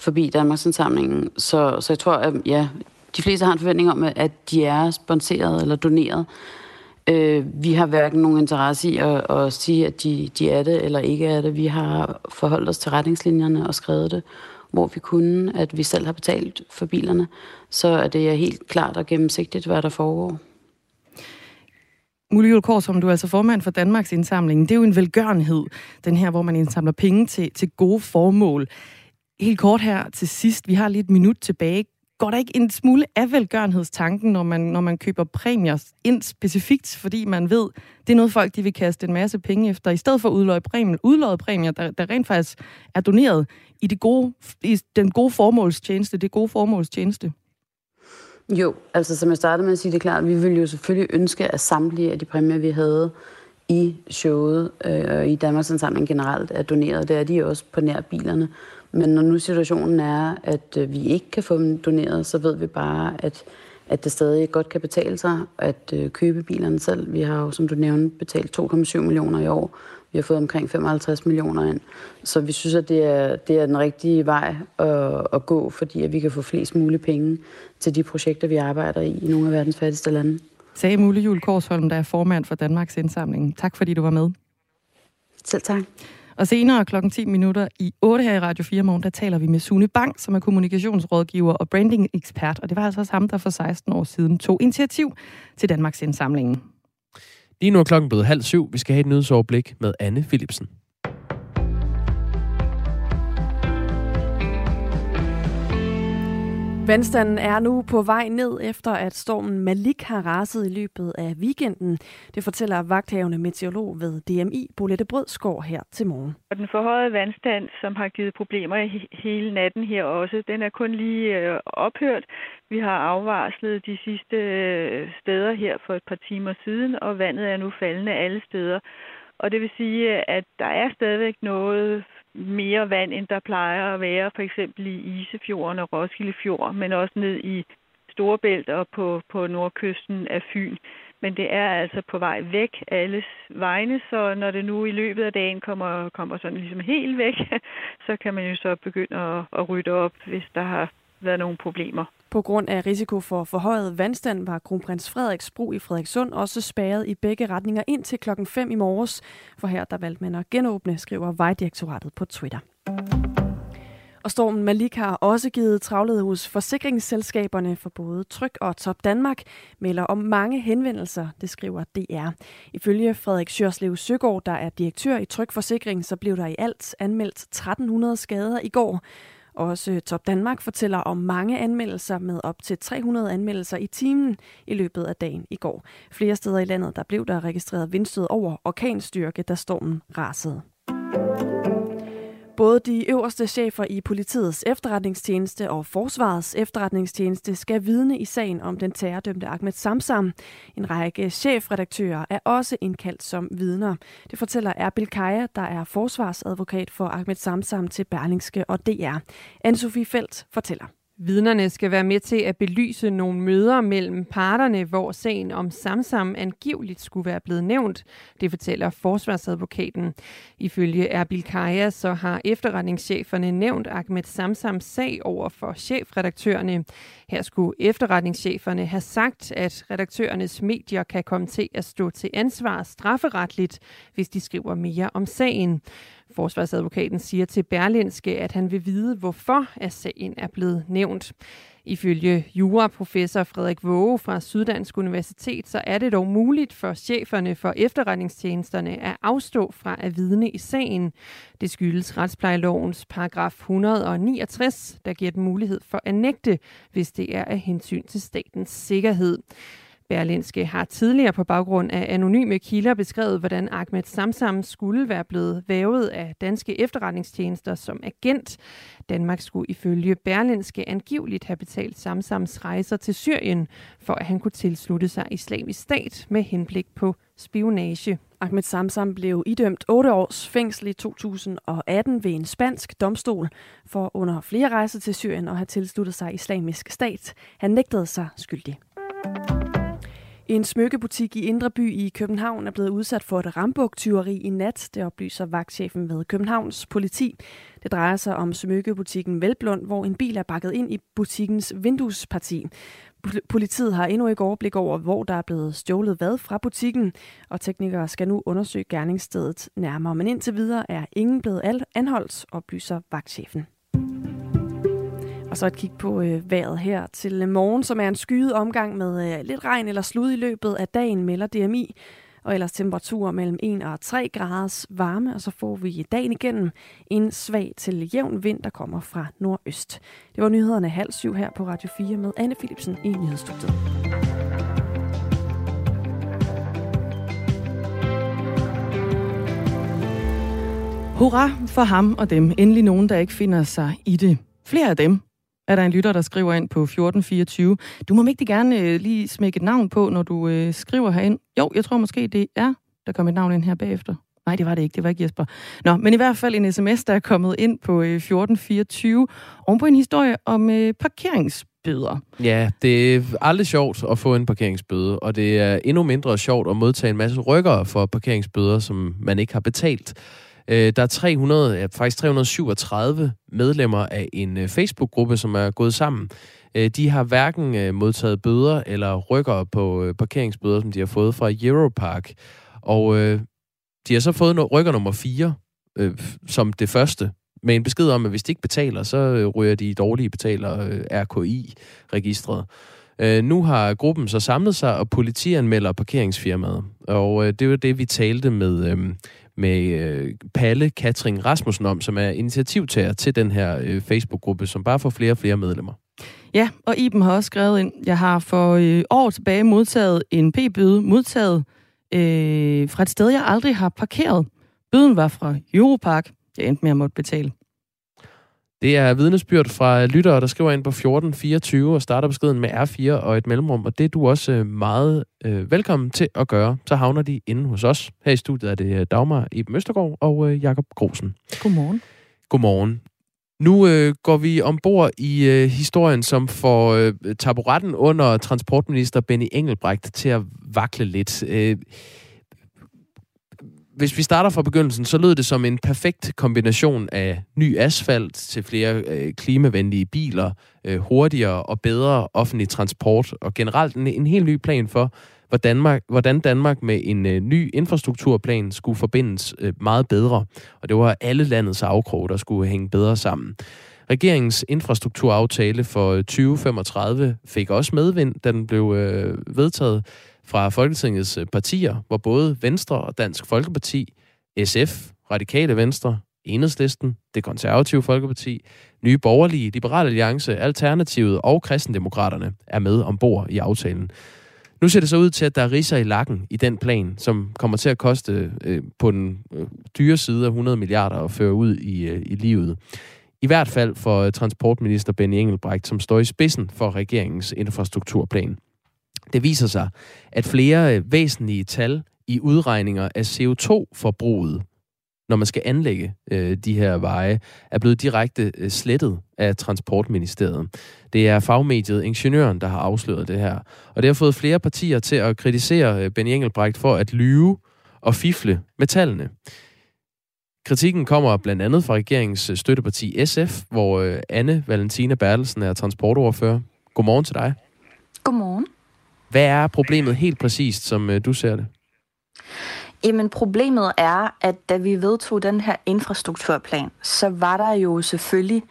forbi Danmarks indsamlingen. Så, så jeg tror, at ja, de fleste har en forventning om, at de er sponseret eller doneret. Øh, vi har hverken nogen interesse i at, at sige, at de, de er det eller ikke er det. Vi har forholdt os til retningslinjerne og skrevet det, hvor vi kunne, at vi selv har betalt for bilerne. Så er det helt klart og gennemsigtigt, hvad der foregår. Mulle Kors, som du er altså formand for Danmarks indsamling. Det er jo en velgørenhed, den her, hvor man indsamler penge til, til gode formål. Helt kort her til sidst, vi har lige et minut tilbage. Går der ikke en smule af velgørenhedstanken, når man, når man køber præmier ind specifikt, fordi man ved, det er noget folk, de vil kaste en masse penge efter, i stedet for udløje præmier, udløje præmier der, der rent faktisk er doneret i, det gode, i den gode formålstjeneste, det gode formålstjeneste? Jo, altså som jeg startede med at sige det er klart, vi ville jo selvfølgelig ønske, at samtlige af de præmier, vi havde i showet øh, og i Danmarks Indsamling generelt, er doneret. Det er de også på nær bilerne. Men når nu situationen er, at øh, vi ikke kan få dem doneret, så ved vi bare, at, at det stadig godt kan betale sig at øh, købe bilerne selv. Vi har jo, som du nævnte, betalt 2,7 millioner i år. Vi har fået omkring 55 millioner ind. Så vi synes, at det er, det er den rigtige vej at, at gå, fordi at vi kan få flest mulige penge til de projekter, vi arbejder i i nogle af verdens fattigste lande. Sagde Mulle Jul Korsholm, der er formand for Danmarks Indsamling. Tak fordi du var med. Selv tak. Og senere klokken 10 minutter i 8 her i Radio 4 morgen, der taler vi med Sune Bang, som er kommunikationsrådgiver og branding-ekspert. Og det var altså også ham, der for 16 år siden tog initiativ til Danmarks indsamlingen. Lige nu er klokken blevet halv syv. Vi skal have et nyhedsoverblik med Anne Philipsen. Mm. Vandstanden er nu på vej ned efter, at stormen Malik har raset i løbet af weekenden. Det fortæller vagthavende meteorolog ved DMI, Bolette Brødskov, her til morgen. Og den forhøjede vandstand, som har givet problemer hele natten her også, den er kun lige øh, ophørt. Vi har afvarslet de sidste øh, steder her for et par timer siden, og vandet er nu faldende alle steder. Og det vil sige, at der er stadigvæk noget mere vand, end der plejer at være, for eksempel i Isefjorden og Roskilde Fjord, men også ned i Storebælt og på, på nordkysten af Fyn. Men det er altså på vej væk alles vegne, så når det nu i løbet af dagen kommer, kommer sådan ligesom helt væk, så kan man jo så begynde at, at rydde op, hvis der har været nogle problemer. På grund af risiko for forhøjet vandstand var kronprins Frederiks bro i Frederikssund også spærret i begge retninger ind til klokken 5 i morges, for her der valgte man at genåbne, skriver Vejdirektoratet på Twitter. Og stormen Malik har også givet travlede hos forsikringsselskaberne for både Tryk og Top Danmark, melder om mange henvendelser, det skriver DR. Ifølge Frederik Sjørslev Søgaard, der er direktør i Tryk Forsikring, så blev der i alt anmeldt 1300 skader i går. Også Top Danmark fortæller om mange anmeldelser med op til 300 anmeldelser i timen i løbet af dagen i går. Flere steder i landet der blev der registreret vindstød over orkanstyrke, da stormen rasede. Både de øverste chefer i politiets efterretningstjeneste og forsvarets efterretningstjeneste skal vidne i sagen om den terrordømte Ahmed Samsam. En række chefredaktører er også indkaldt som vidner. Det fortæller Erbil Kaja, der er forsvarsadvokat for Ahmed Samsam til Berlingske og DR. Anne-Sophie Felt fortæller. Vidnerne skal være med til at belyse nogle møder mellem parterne, hvor sagen om Samsam angiveligt skulle være blevet nævnt. Det fortæller forsvarsadvokaten. Ifølge Erbil Kaja så har efterretningscheferne nævnt Ahmed Samsams sag over for chefredaktørerne. Her skulle efterretningscheferne have sagt, at redaktørernes medier kan komme til at stå til ansvar strafferetligt, hvis de skriver mere om sagen. Forsvarsadvokaten siger til Berlinske, at han vil vide, hvorfor at sagen er blevet nævnt. Ifølge juraprofessor Frederik Våge fra Syddansk Universitet, så er det dog muligt for cheferne for efterretningstjenesterne at afstå fra at vidne i sagen. Det skyldes retsplejelovens paragraf 169, der giver dem mulighed for at nægte, hvis det er af hensyn til statens sikkerhed. Berlinske har tidligere på baggrund af anonyme kilder beskrevet, hvordan Ahmed Samsam skulle være blevet vævet af danske efterretningstjenester som agent. Danmark skulle ifølge Berlinske angiveligt have betalt Samsams rejser til Syrien, for at han kunne tilslutte sig islamisk stat med henblik på spionage. Ahmed Samsam blev idømt 8 års fængsel i 2018 ved en spansk domstol for under flere rejser til Syrien at have tilsluttet sig islamisk stat. Han nægtede sig skyldig. En smykkebutik i Indre By i København er blevet udsat for et rambuktyveri i nat, det oplyser vagtchefen ved Københavns politi. Det drejer sig om smykkebutikken Velblund, hvor en bil er bakket ind i butikkens vinduesparti. Politiet har endnu ikke overblik over, hvor der er blevet stjålet hvad fra butikken, og teknikere skal nu undersøge gerningsstedet nærmere. Men indtil videre er ingen blevet anholdt, oplyser vagtchefen. Og så et kig på øh, vejret her til øh, morgen, som er en skyet omgang med øh, lidt regn eller slud i løbet af dagen, melder DMI. Og ellers temperaturer mellem 1 og 3 graders varme, og så får vi dagen igennem en svag til jævn vind, der kommer fra nordøst. Det var nyhederne halv syv her på Radio 4 med Anne Philipsen i Nyhedsstudiet. Hurra for ham og dem. Endelig nogen, der ikke finder sig i det. Flere af dem er der en lytter, der skriver ind på 1424. Du må ikke gerne øh, lige smække et navn på, når du øh, skriver herind. Jo, jeg tror måske, det er. Der kom et navn ind her bagefter. Nej, det var det ikke. Det var ikke Jesper. Nå, men i hvert fald en sms, der er kommet ind på øh, 1424 om på en historie om øh, parkeringsbøder. Ja, det er aldrig sjovt at få en parkeringsbøde, og det er endnu mindre sjovt at modtage en masse rykker for parkeringsbøder, som man ikke har betalt. Øh, der er 300, ja, faktisk 337 medlemmer af en øh, Facebook-gruppe, som er gået sammen. Øh, de har hverken øh, modtaget bøder eller rykker på øh, parkeringsbøder, som de har fået fra Europark. Og øh, de har så fået no- rykker nummer 4, øh, som det første, med en besked om, at hvis de ikke betaler, så øh, ryger de dårlige betaler øh, RKI-registret. Øh, nu har gruppen så samlet sig, og politianmelder parkeringsfirmaet. Og øh, det var det, vi talte med, øh, med øh, Palle Katring Rasmussen om, som er initiativtager til den her øh, Facebook-gruppe, som bare får flere og flere medlemmer. Ja, og Iben har også skrevet ind, jeg har for øh, år tilbage modtaget en p-bøde, modtaget øh, fra et sted, jeg aldrig har parkeret. Bøden var fra Europark. Jeg endte med at måtte betale. Det er vidnesbyrd fra lyttere, der skriver ind på 1424 og starter beskeden med R4 og et mellemrum, og det er du også øh, meget øh, velkommen til at gøre. Så havner de inde hos os. Her i studiet er det øh, Dagmar i Østergaard og øh, Jakob Grosen. Godmorgen. Godmorgen. Nu øh, går vi ombord i øh, historien, som får øh, taburetten under transportminister Benny Engelbrecht til at vakle lidt. Øh, hvis vi starter fra begyndelsen, så lød det som en perfekt kombination af ny asfalt til flere øh, klimavenlige biler, øh, hurtigere og bedre offentlig transport, og generelt en, en helt ny plan for, hvor Danmark, hvordan Danmark med en øh, ny infrastrukturplan skulle forbindes øh, meget bedre. Og det var alle landets afkrog, der skulle hænge bedre sammen. Regeringens infrastrukturaftale for øh, 2035 fik også medvind, da den blev øh, vedtaget fra Folketingets øh, partier, hvor både Venstre og Dansk Folkeparti, SF, Radikale Venstre, Enhedslisten, Det Konservative Folkeparti, Nye Borgerlige, Liberale Alliance, Alternativet og Kristendemokraterne er med ombord i aftalen. Nu ser det så ud til, at der er riser i lakken i den plan, som kommer til at koste øh, på den øh, dyre side af 100 milliarder at føre ud i, øh, i livet. I hvert fald for øh, transportminister Benny Engelbrecht, som står i spidsen for regeringens infrastrukturplan. Det viser sig, at flere øh, væsentlige tal i udregninger af CO2-forbruget, når man skal anlægge øh, de her veje, er blevet direkte øh, slettet af Transportministeriet. Det er fagmediet Ingeniøren, der har afsløret det her. Og det har fået flere partier til at kritisere øh, Benny Engelbrecht for at lyve og fifle med tallene. Kritikken kommer blandt andet fra regeringens øh, støtteparti SF, hvor øh, Anne Valentina Bertelsen er transportordfører. Godmorgen til dig. Godmorgen. Hvad er problemet helt præcist, som øh, du ser det? Jamen problemet er, at da vi vedtog den her infrastrukturplan, så var der jo selvfølgelig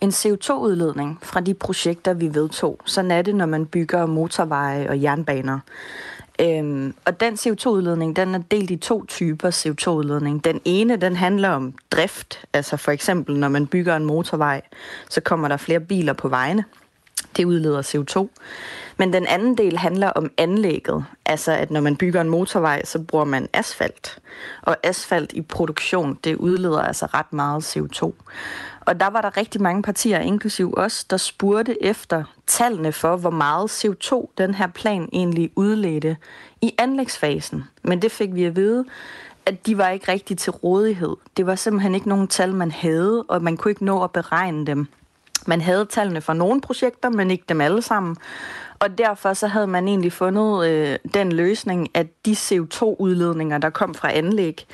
en CO2-udledning fra de projekter, vi vedtog. Sådan er det, når man bygger motorveje og jernbaner. Øhm, og den CO2-udledning, den er delt i to typer CO2-udledning. Den ene, den handler om drift. Altså for eksempel, når man bygger en motorvej, så kommer der flere biler på vejene. Det udleder CO2. Men den anden del handler om anlægget. Altså at når man bygger en motorvej, så bruger man asfalt. Og asfalt i produktion, det udleder altså ret meget CO2. Og der var der rigtig mange partier, inklusiv os, der spurgte efter tallene for, hvor meget CO2 den her plan egentlig udledte i anlægsfasen. Men det fik vi at vide, at de var ikke rigtig til rådighed. Det var simpelthen ikke nogen tal, man havde, og man kunne ikke nå at beregne dem. Man havde tallene for nogle projekter, men ikke dem alle sammen. Og derfor så havde man egentlig fundet øh, den løsning, at de CO2-udledninger, der kom fra anlæg,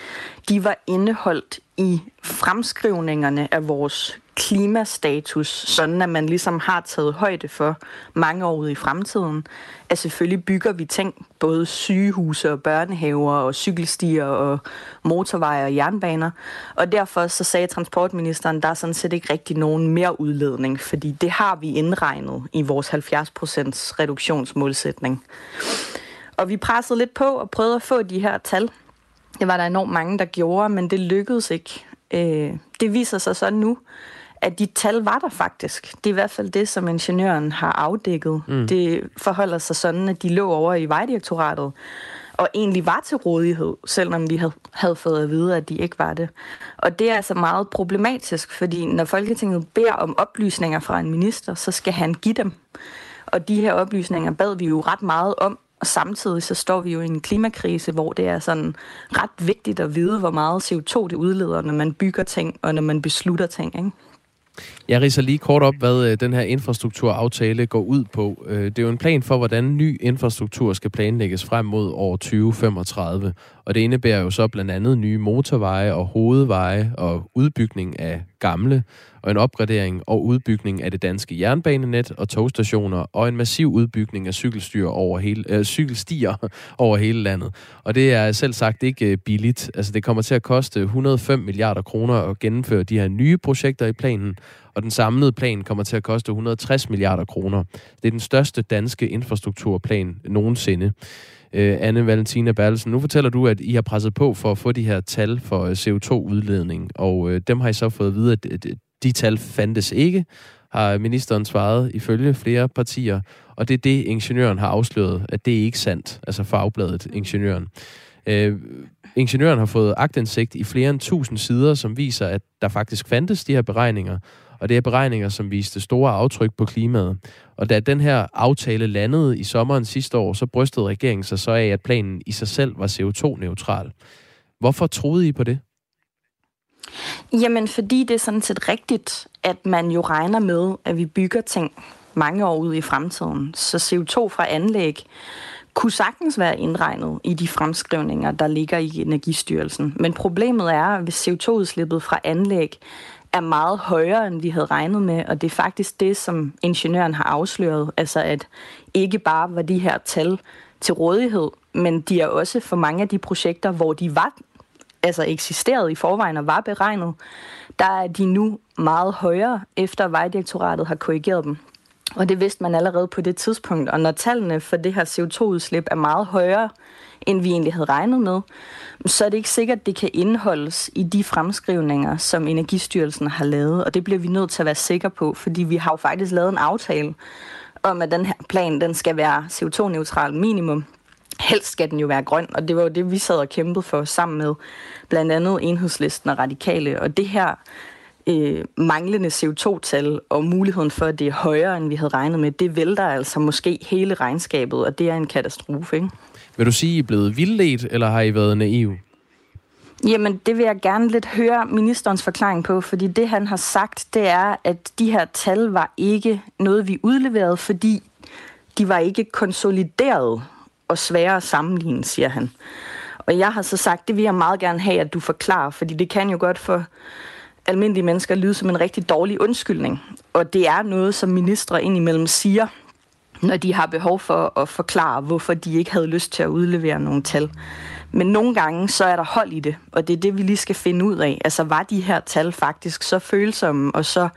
de var indeholdt i fremskrivningerne af vores klimastatus, sådan at man ligesom har taget højde for mange år ude i fremtiden. At selvfølgelig bygger vi ting, både sygehuse og børnehaver og cykelstier og motorveje og jernbaner. Og derfor så sagde transportministeren, der er sådan set ikke rigtig nogen mere udledning, fordi det har vi indregnet i vores 70 procents reduktionsmålsætning. Og vi pressede lidt på og prøvede at få de her tal. Det var der enormt mange, der gjorde, men det lykkedes ikke. Øh, det viser sig så nu, at de tal var der faktisk. Det er i hvert fald det, som ingeniøren har afdækket. Mm. Det forholder sig sådan, at de lå over i Vejdirektoratet, og egentlig var til rådighed, selvom vi havde, havde fået at vide, at de ikke var det. Og det er altså meget problematisk, fordi når Folketinget beder om oplysninger fra en minister, så skal han give dem. Og de her oplysninger bad vi jo ret meget om, og samtidig så står vi jo i en klimakrise, hvor det er sådan ret vigtigt at vide, hvor meget CO2 det udleder, når man bygger ting og når man beslutter ting. Ikke? Jeg riser lige kort op, hvad øh, den her infrastrukturaftale går ud på. Øh, det er jo en plan for, hvordan ny infrastruktur skal planlægges frem mod år 2035. Og det indebærer jo så blandt andet nye motorveje og hovedveje og udbygning af gamle, og en opgradering og udbygning af det danske jernbanenet og togstationer, og en massiv udbygning af cykelstyr over hele, øh, cykelstier over hele landet. Og det er selv sagt ikke øh, billigt. Altså det kommer til at koste 105 milliarder kroner at gennemføre de her nye projekter i planen, og den samlede plan kommer til at koste 160 milliarder kroner. Det er den største danske infrastrukturplan nogensinde. Øh, Anne Valentina Berlesen, nu fortæller du, at I har presset på for at få de her tal for øh, CO2-udledning, og øh, dem har I så fået at vide, at de tal fandtes ikke, har ministeren svaret ifølge flere partier, og det er det, ingeniøren har afsløret, at det er ikke sandt, altså fagbladet Ingeniøren. Øh, ingeniøren har fået agtindsigt i flere end tusind sider, som viser, at der faktisk fandtes de her beregninger, og det er beregninger, som viste store aftryk på klimaet. Og da den her aftale landede i sommeren sidste år, så brystede regeringen sig så af, at planen i sig selv var CO2-neutral. Hvorfor troede I på det? Jamen, fordi det er sådan set rigtigt, at man jo regner med, at vi bygger ting mange år ud i fremtiden. Så CO2 fra anlæg kunne sagtens være indregnet i de fremskrivninger, der ligger i Energistyrelsen. Men problemet er, at hvis CO2-udslippet fra anlæg er meget højere, end vi havde regnet med, og det er faktisk det, som ingeniøren har afsløret, altså at ikke bare var de her tal til rådighed, men de er også for mange af de projekter, hvor de var altså eksisteret i forvejen og var beregnet, der er de nu meget højere, efter Vejdirektoratet har korrigeret dem. Og det vidste man allerede på det tidspunkt. Og når tallene for det her CO2-udslip er meget højere, end vi egentlig havde regnet med, så er det ikke sikkert, at det kan indeholdes i de fremskrivninger, som Energistyrelsen har lavet. Og det bliver vi nødt til at være sikre på, fordi vi har jo faktisk lavet en aftale om, at den her plan den skal være CO2-neutral minimum. Helst skal den jo være grøn, og det var jo det, vi sad og kæmpede for sammen med blandt andet enhedslisten og radikale. Og det her øh, manglende CO2-tal og muligheden for, at det er højere, end vi havde regnet med, det vælter altså måske hele regnskabet, og det er en katastrofe. Ikke? Vil du sige, at I er blevet vildledt, eller har I været naive? Jamen, det vil jeg gerne lidt høre ministerens forklaring på, fordi det, han har sagt, det er, at de her tal var ikke noget, vi udleverede, fordi de var ikke konsolideret og svære at sammenligne, siger han. Og jeg har så sagt, det vil jeg meget gerne have, at du forklarer, fordi det kan jo godt for almindelige mennesker lyde som en rigtig dårlig undskyldning. Og det er noget, som ministre indimellem siger, når de har behov for at forklare, hvorfor de ikke havde lyst til at udlevere nogle tal. Men nogle gange, så er der hold i det, og det er det, vi lige skal finde ud af. Altså, var de her tal faktisk så følsomme og så,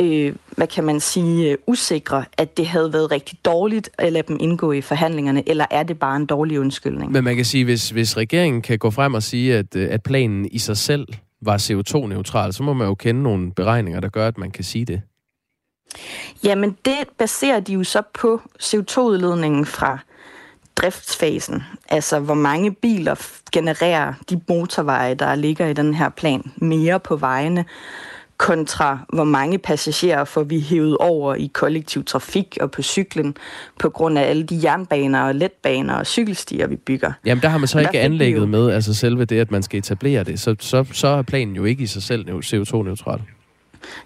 øh, hvad kan man sige, øh, usikre, at det havde været rigtig dårligt at lade dem indgå i forhandlingerne, eller er det bare en dårlig undskyldning? Men man kan sige, hvis, hvis regeringen kan gå frem og sige, at, øh, at planen i sig selv var CO2-neutral, så må man jo kende nogle beregninger, der gør, at man kan sige det. Jamen, det baserer de jo så på CO2-udledningen fra driftsfasen. Altså, hvor mange biler genererer de motorveje, der ligger i den her plan, mere på vejene, kontra hvor mange passagerer får vi hævet over i kollektiv trafik og på cyklen, på grund af alle de jernbaner og letbaner og cykelstier, vi bygger. Jamen, der har man så ikke anlægget jo... med, altså selve det, at man skal etablere det. Så, så, så er planen jo ikke i sig selv CO2-neutral.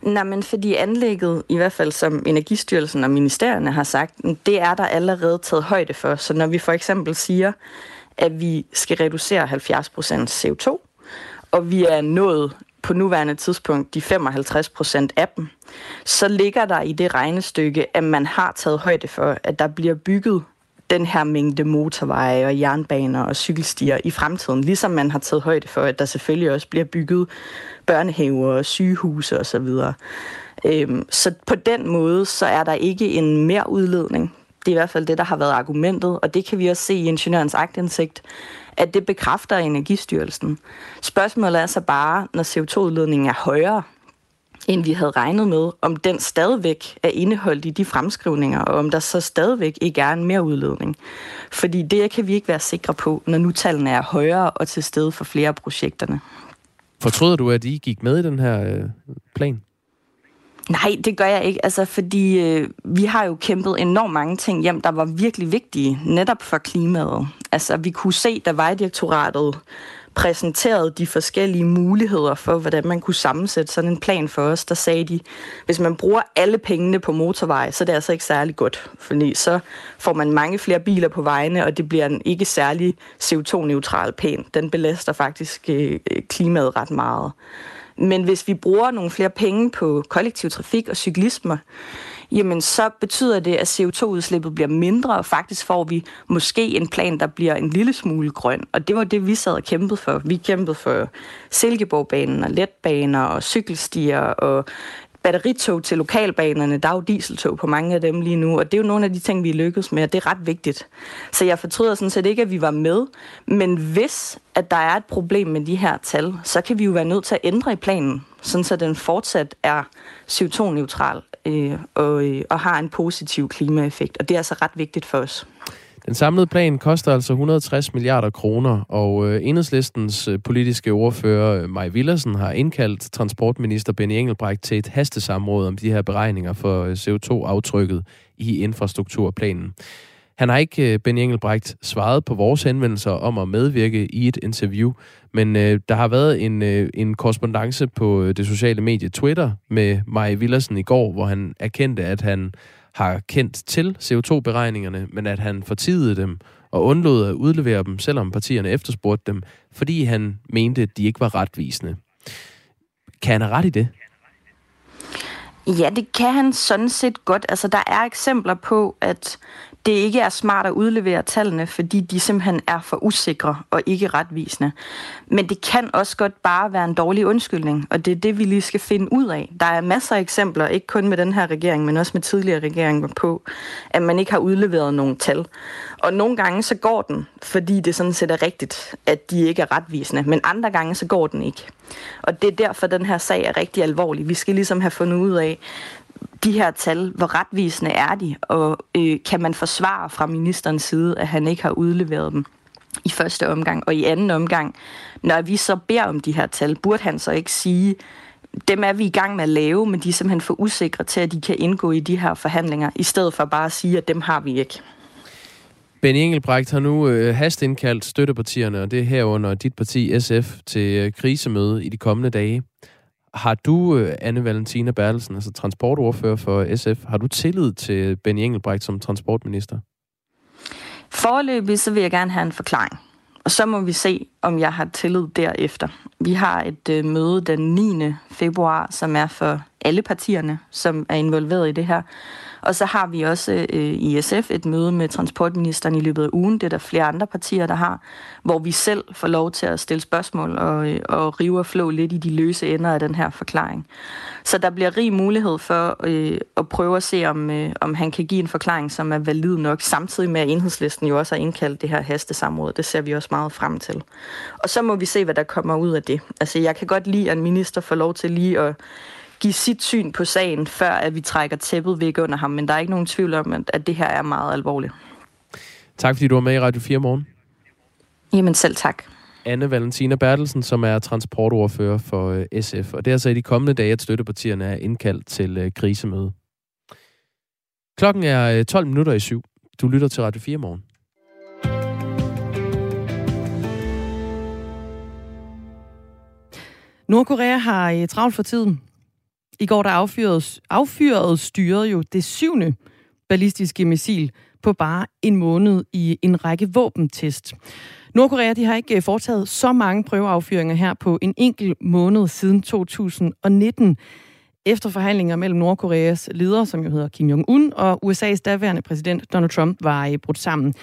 Nej, men fordi anlægget, i hvert fald som Energistyrelsen og ministerierne har sagt, det er der allerede taget højde for. Så når vi for eksempel siger, at vi skal reducere 70% CO2, og vi er nået på nuværende tidspunkt de 55 procent af dem, så ligger der i det regnestykke, at man har taget højde for, at der bliver bygget den her mængde motorveje og jernbaner og cykelstier i fremtiden, ligesom man har taget højde for, at der selvfølgelig også bliver bygget børnehaver og sygehuse osv. Øhm, så på den måde, så er der ikke en mere udledning. Det er i hvert fald det, der har været argumentet, og det kan vi også se i ingeniørens agtindsigt, at det bekræfter Energistyrelsen. Spørgsmålet er så bare, når CO2-udledningen er højere, end vi havde regnet med, om den stadigvæk er indeholdt i de fremskrivninger, og om der så stadigvæk ikke er en mere udledning. Fordi det kan vi ikke være sikre på, når nu tallene er højere og til stede for flere af projekterne. Fortryder du, at I gik med i den her øh, plan? Nej, det gør jeg ikke, altså fordi øh, vi har jo kæmpet enormt mange ting hjem, der var virkelig vigtige, netop for klimaet. Altså vi kunne se, da Vejdirektoratet præsenterede de forskellige muligheder for, hvordan man kunne sammensætte sådan en plan for os, der sagde de, hvis man bruger alle pengene på motorvej, så er det altså ikke særlig godt, fordi så får man mange flere biler på vejene, og det bliver en ikke særlig CO2-neutral pæn. Den belaster faktisk øh, klimaet ret meget. Men hvis vi bruger nogle flere penge på kollektiv trafik og cyklisme, jamen så betyder det, at CO2-udslippet bliver mindre, og faktisk får vi måske en plan, der bliver en lille smule grøn. Og det var det, vi sad og kæmpede for. Vi kæmpede for Silkeborgbanen og letbaner og cykelstier og batteritog til lokalbanerne. Der er jo dieseltog på mange af dem lige nu, og det er jo nogle af de ting, vi lykkedes med, og det er ret vigtigt. Så jeg fortryder sådan set ikke, at vi var med, men hvis at der er et problem med de her tal, så kan vi jo være nødt til at ændre i planen, sådan så den fortsat er CO2-neutral øh, og, øh, og har en positiv klimaeffekt. Og det er altså ret vigtigt for os. Den samlede plan koster altså 160 milliarder kroner, og øh, enhedslistens øh, politiske ordfører øh, Maj Villersen har indkaldt transportminister Benny Engelbrecht til et hastesamråd om de her beregninger for øh, CO2-aftrykket i infrastrukturplanen. Han har ikke, øh, Benny Engelbrecht, svaret på vores henvendelser om at medvirke i et interview, men øh, der har været en, øh, en korrespondence på øh, det sociale medie Twitter med Maj Villersen i går, hvor han erkendte, at han har kendt til CO2-beregningerne, men at han fortidede dem og undlod at udlevere dem, selvom partierne efterspurgte dem, fordi han mente, at de ikke var retvisende. Kan han have ret i det? Ja, det kan han sådan set godt. Altså, der er eksempler på, at det ikke er smart at udlevere tallene, fordi de simpelthen er for usikre og ikke retvisende. Men det kan også godt bare være en dårlig undskyldning, og det er det, vi lige skal finde ud af. Der er masser af eksempler, ikke kun med den her regering, men også med tidligere regeringer på, at man ikke har udleveret nogen tal. Og nogle gange så går den, fordi det sådan set er rigtigt, at de ikke er retvisende, men andre gange så går den ikke. Og det er derfor, den her sag er rigtig alvorlig. Vi skal ligesom have fundet ud af, de her tal, hvor retvisende er de, og øh, kan man forsvare fra ministerens side, at han ikke har udleveret dem i første omgang, og i anden omgang, når vi så beder om de her tal, burde han så ikke sige, dem er vi i gang med at lave, men de er simpelthen for usikre til, at de kan indgå i de her forhandlinger, i stedet for bare at sige, at dem har vi ikke. Benny Engelbrecht har nu øh, hastindkaldt støttepartierne, og det er herunder dit parti SF til øh, krisemøde i de kommende dage. Har du, øh, Anne Valentina Bertelsen, altså transportordfører for SF, har du tillid til Benny Engelbrecht som transportminister? Forløbig så vil jeg gerne have en forklaring. Og så må vi se, om jeg har tillid derefter. Vi har et øh, møde den 9. februar, som er for alle partierne, som er involveret i det her. Og så har vi også øh, i SF et møde med transportministeren i løbet af ugen. Det er der flere andre partier, der har, hvor vi selv får lov til at stille spørgsmål og, øh, og rive og flå lidt i de løse ender af den her forklaring. Så der bliver rig mulighed for øh, at prøve at se, om, øh, om han kan give en forklaring, som er valid nok, samtidig med at enhedslisten jo også har indkaldt det her hastesamråd. Det ser vi også meget frem til. Og så må vi se, hvad der kommer ud af det. Altså, jeg kan godt lide, at en minister får lov til lige at give sit syn på sagen, før at vi trækker tæppet væk under ham. Men der er ikke nogen tvivl om, at, det her er meget alvorligt. Tak fordi du var med i Radio 4 morgen. Jamen selv tak. Anne Valentina Bertelsen, som er transportordfører for øh, SF. Og det er altså i de kommende dage, at støttepartierne er indkaldt til øh, krisemøde. Klokken er 12 øh, minutter i syv. Du lytter til Radio 4 morgen. Nordkorea har travlt for tiden. I går der affyrede, affyrede styret jo det syvende ballistiske missil på bare en måned i en række våbentest. Nordkorea de har ikke øh, foretaget så mange prøveaffyringer her på en enkelt måned siden 2019. Efter forhandlinger mellem Nordkoreas leder, som jo hedder Kim Jong-un, og USA's daværende præsident Donald Trump var øh, brudt sammen.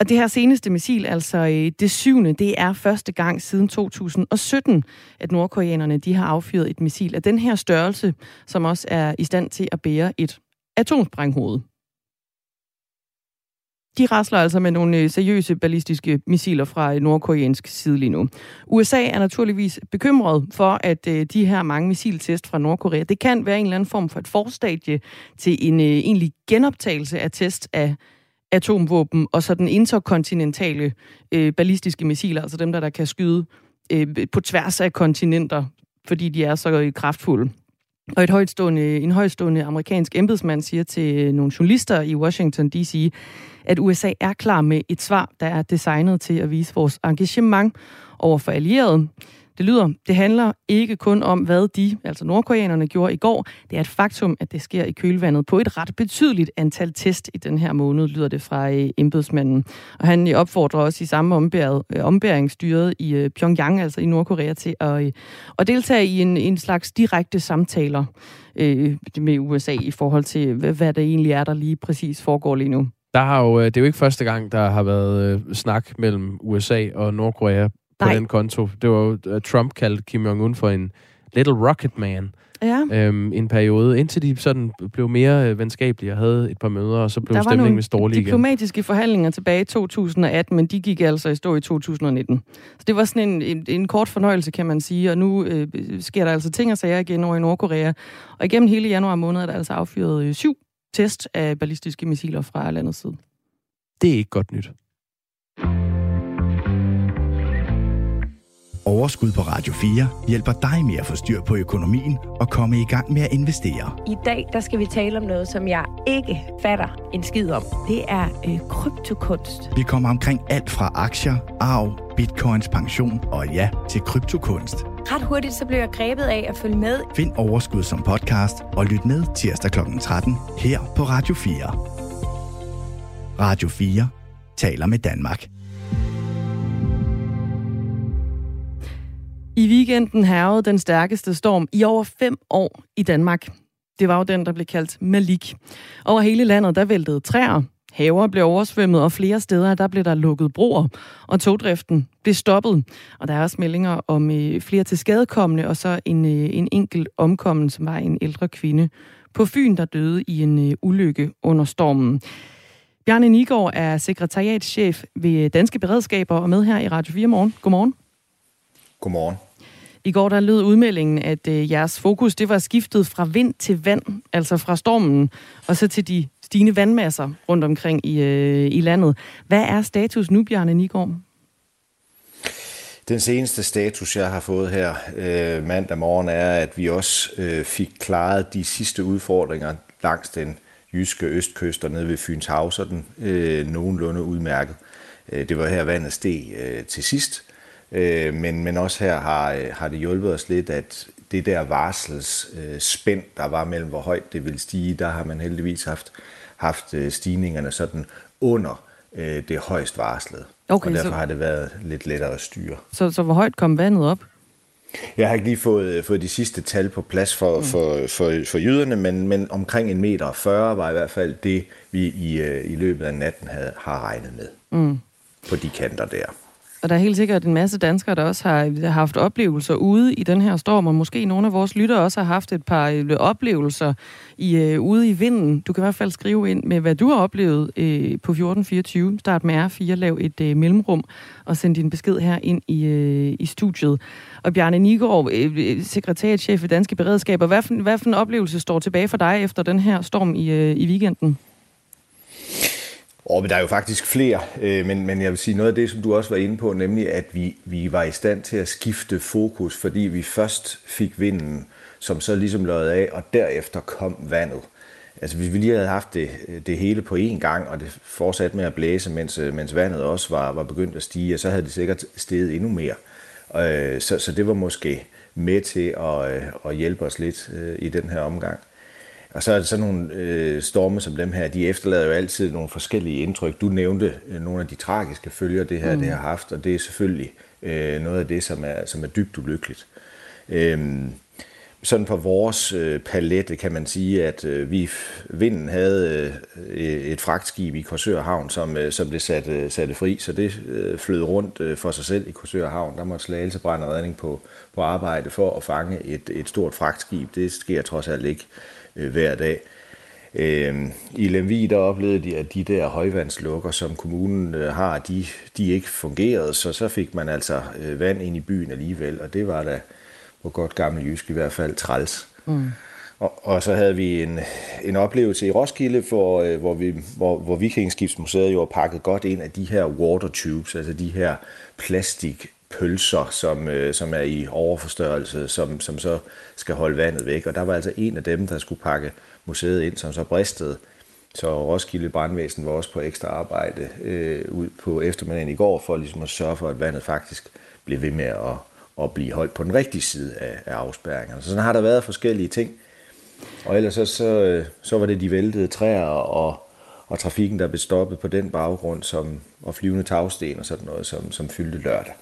Og det her seneste missil, altså øh, det syvende, det er første gang siden 2017, at nordkoreanerne de har affyret et missil af den her størrelse, som også er i stand til at bære et atomsprænghoved. De rasler altså med nogle øh, seriøse ballistiske missiler fra øh, nordkoreansk side lige nu. USA er naturligvis bekymret for, at de her mange missiltest fra Nordkorea, det kan være en eller anden form for et forstadie til en egentlig genoptagelse af test af atomvåben, og så den interkontinentale øh, ballistiske missiler, altså dem, der, der kan skyde øh, på tværs af kontinenter, fordi de er så øh, kraftfulde. Og et højtstående, en højtstående amerikansk embedsmand siger til øh, nogle journalister i Washington D.C., at USA er klar med et svar, der er designet til at vise vores engagement over for allierede. Det lyder, det handler ikke kun om, hvad de, altså nordkoreanerne, gjorde i går. Det er et faktum, at det sker i kølvandet på et ret betydeligt antal test i den her måned, lyder det fra øh, embedsmanden. Og han opfordrer også i samme ombæring, øh, ombæringsstyret i øh, Pyongyang, altså i Nordkorea, til at, at deltage i en, en slags direkte samtaler øh, med USA i forhold til, hvad, hvad det egentlig er, der lige præcis foregår lige nu. Der har jo, det er jo ikke første gang, der har været øh, snak mellem USA og Nordkorea på Nej. den konto. Det var jo, uh, Trump kaldte Kim Jong-un for en little rocket man. Ja. Øhm, en periode, indtil de sådan blev mere øh, venskabelige og havde et par møder, og så blev Der stemningen vist dårlig igen. diplomatiske forhandlinger tilbage i 2018, men de gik altså i stå i 2019. Så det var sådan en, en, en kort fornøjelse, kan man sige, og nu øh, sker der altså ting og sager igen over i Nordkorea. Og igennem hele januar måned er der altså affyret øh, syv test af ballistiske missiler fra landets side. Det er ikke godt nyt. Overskud på Radio 4 hjælper dig med at få styr på økonomien og komme i gang med at investere. I dag der skal vi tale om noget, som jeg ikke fatter en skid om. Det er øh, kryptokunst. Vi kommer omkring alt fra aktier, arv, bitcoins, pension og ja, til kryptokunst. Ret hurtigt så blev jeg grebet af at følge med. Find Overskud som podcast og lyt med tirsdag kl. 13 her på Radio 4. Radio 4 taler med Danmark. I weekenden hervede den stærkeste storm i over fem år i Danmark. Det var jo den, der blev kaldt Malik. Over hele landet, der væltede træer, haver blev oversvømmet, og flere steder, der blev der lukket broer, og togdriften blev stoppet. Og der er også meldinger om øh, flere til skadekommende, og så en, øh, en enkelt omkommen, som var en ældre kvinde på Fyn, der døde i en øh, ulykke under stormen. Bjarne Nigård er sekretariatschef ved Danske Beredskaber og med her i Radio 4 morgen. Godmorgen. Godmorgen. I går der lød udmeldingen, at øh, jeres fokus det var skiftet fra vind til vand, altså fra stormen, og så til de stigende vandmasser rundt omkring i, øh, i landet. Hvad er status nu, Bjarne Nigård? Den seneste status, jeg har fået her øh, mandag morgen, er, at vi også øh, fik klaret de sidste udfordringer langs den jyske østkyst og nede ved Fyns Hav, sådan øh, nogenlunde udmærket. Øh, det var her vandet steg øh, til sidst, Øh, men, men også her har, øh, har det hjulpet os lidt, at det der varsels øh, spænd, der var mellem, hvor højt det ville stige, der har man heldigvis haft, haft øh, stigningerne sådan under øh, det højst varslede. Okay, og derfor så... har det været lidt lettere at styre. Så, så hvor højt kom vandet op? Jeg har ikke lige fået, fået de sidste tal på plads for, mm. for, for, for jyderne, men, men omkring en meter 40 var i hvert fald det, vi i, i løbet af natten havde, har regnet med. Mm. På de kanter der. Og der er helt sikkert en masse danskere, der også har haft oplevelser ude i den her storm, og måske nogle af vores lyttere også har haft et par øh, oplevelser i, øh, ude i vinden. Du kan i hvert fald skrive ind med, hvad du har oplevet øh, på 1424. Start med R4, lav et øh, mellemrum og send din besked her ind i, øh, i studiet. Og Bjarne Nigård, øh, øh sekretariatchef Danske Beredskaber, hvad for, hvad for en oplevelse står tilbage for dig efter den her storm i, øh, i weekenden? Oh, men der er jo faktisk flere, øh, men, men jeg vil sige noget af det, som du også var inde på, nemlig at vi, vi var i stand til at skifte fokus, fordi vi først fik vinden, som så ligesom løjede af, og derefter kom vandet. Altså hvis vi lige havde haft det, det hele på én gang, og det fortsatte med at blæse, mens, øh, mens vandet også var, var begyndt at stige, så havde det sikkert steget endnu mere. Øh, så, så det var måske med til at, øh, at hjælpe os lidt øh, i den her omgang. Og så er det sådan nogle øh, storme som dem her, de efterlader jo altid nogle forskellige indtryk. Du nævnte øh, nogle af de tragiske følger, det her mm. det har haft, og det er selvfølgelig øh, noget af det, som er, som er dybt ulykkeligt. Øhm, sådan på vores øh, palette kan man sige, at øh, vi vinden havde øh, et fragtskib i Korsør Havn, som, øh, som blev sat, øh, sat fri, så det øh, flød rundt øh, for sig selv i Korsør Havn. Der måtte Slagelse brænde redning på, på arbejde for at fange et, et stort fragtskib. Det sker trods alt ikke øh, hver dag. Øh, I Lemvig der oplevede de, at de der højvandslukker, som kommunen øh, har, de, de ikke fungerede, så så fik man altså øh, vand ind i byen alligevel, og det var da på godt gammel jysk i hvert fald træls. Mm. Og, og så havde vi en, en oplevelse i Roskilde, for, øh, hvor, vi, hvor, hvor Vikingskibsmuseet jo var pakket godt ind af de her water tubes, altså de her plastik pølser, som, øh, som er i overforstørrelse, som, som så skal holde vandet væk. Og der var altså en af dem, der skulle pakke museet ind, som så bristede. Så Roskilde Brandvæsen var også på ekstra arbejde øh, ud på eftermiddagen i går, for ligesom at sørge for, at vandet faktisk blev ved med at, at blive holdt på den rigtige side af, af afspærringerne. Så sådan har der været forskellige ting. Og ellers så, så, øh, så var det de væltede træer og, og trafikken, der blev stoppet på den baggrund, som, og flyvende tagsten og sådan noget, som, som fyldte lørdag.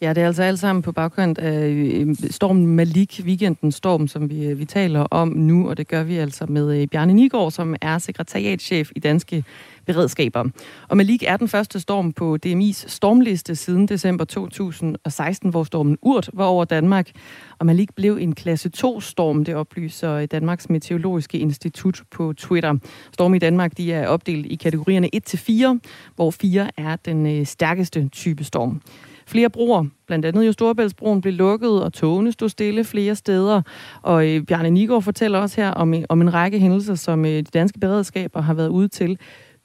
Ja, det er altså alt sammen på baggrund af øh, øh, stormen Malik, weekendens storm, som vi, øh, vi taler om nu, og det gør vi altså med Bjarne Nigård, som er sekretariatchef i Danske Beredskaber. Og Malik er den første storm på DMI's stormliste siden december 2016, hvor stormen Urt var over Danmark. Og Malik blev en klasse 2-storm, det oplyser Danmarks Meteorologiske Institut på Twitter. Storm i Danmark de er opdelt i kategorierne 1-4, hvor 4 er den stærkeste type storm. Flere broer, blandt andet jo Storebæltsbroen, blev lukket, og togene stod stille flere steder. Og øh, Bjarne Nigård fortæller også her om, om en række hændelser, som øh, de danske beredskaber har været ude til.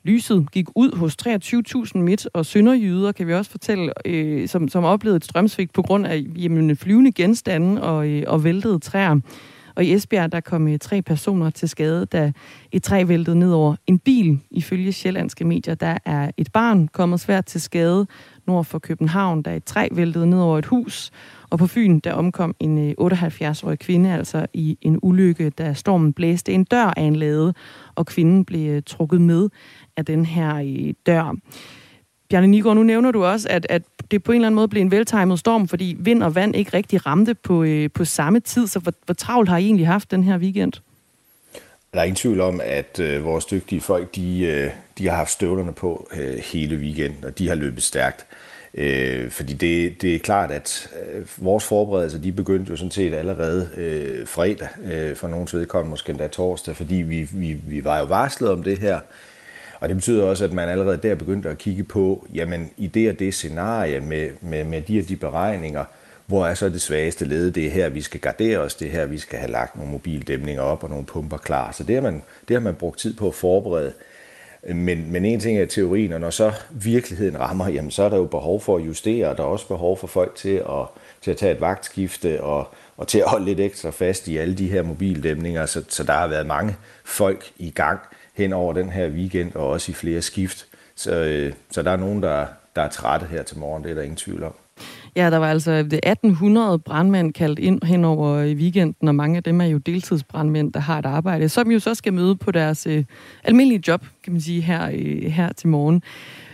Lyset gik ud hos 23.000 midt- og sønderjyder, kan vi også fortælle, øh, som, som oplevede et strømsvigt på grund af jamen, flyvende genstande og, øh, og væltede træer. Og i Esbjerg, der kom øh, tre personer til skade, da et træ væltede ned over en bil. Ifølge sjællandske medier, der er et barn kommet svært til skade nord for København, da et træ væltede ned over et hus. Og på Fyn, der omkom en øh, 78-årig kvinde altså i en ulykke, da stormen blæste en dør af en lade, og kvinden blev øh, trukket med af den her øh, dør. Bjarne Nigård, nu nævner du også, at, at det på en eller anden måde blev en veltimet storm, fordi vind og vand ikke rigtig ramte på, øh, på samme tid. Så hvor, hvor travlt har I egentlig haft den her weekend? Der er ingen tvivl om, at øh, vores dygtige folk, de, øh, de har haft støvlerne på øh, hele weekenden, og de har løbet stærkt. Øh, fordi det, det er klart, at øh, vores forberedelser, de begyndte jo sådan set allerede øh, fredag, øh, for nogens vedkommende måske endda torsdag, fordi vi, vi, vi var jo varslet om det her og det betyder også, at man allerede der begyndte at kigge på, jamen i det og det scenarie med, med, med de og de beregninger, hvor er så det svageste led? Det er her, vi skal gardere os, det er her, vi skal have lagt nogle mobildæmninger op og nogle pumper klar. Så det har man, det har man brugt tid på at forberede. Men, men en ting er teorien, og når så virkeligheden rammer, jamen så er der jo behov for at justere, og der er også behov for folk til at, til at tage et vagtskifte og, og til at holde lidt ekstra fast i alle de her mobildæmninger. Så, så der har været mange folk i gang hen over den her weekend, og også i flere skift. Så, øh, så der er nogen, der, der er trætte her til morgen, det er der ingen tvivl om. Ja, der var altså 1800 brandmænd kaldt ind hen over weekenden, og mange af dem er jo deltidsbrandmænd, der har et arbejde, som jo så skal møde på deres øh, almindelige job, kan man sige, her, øh, her til morgen.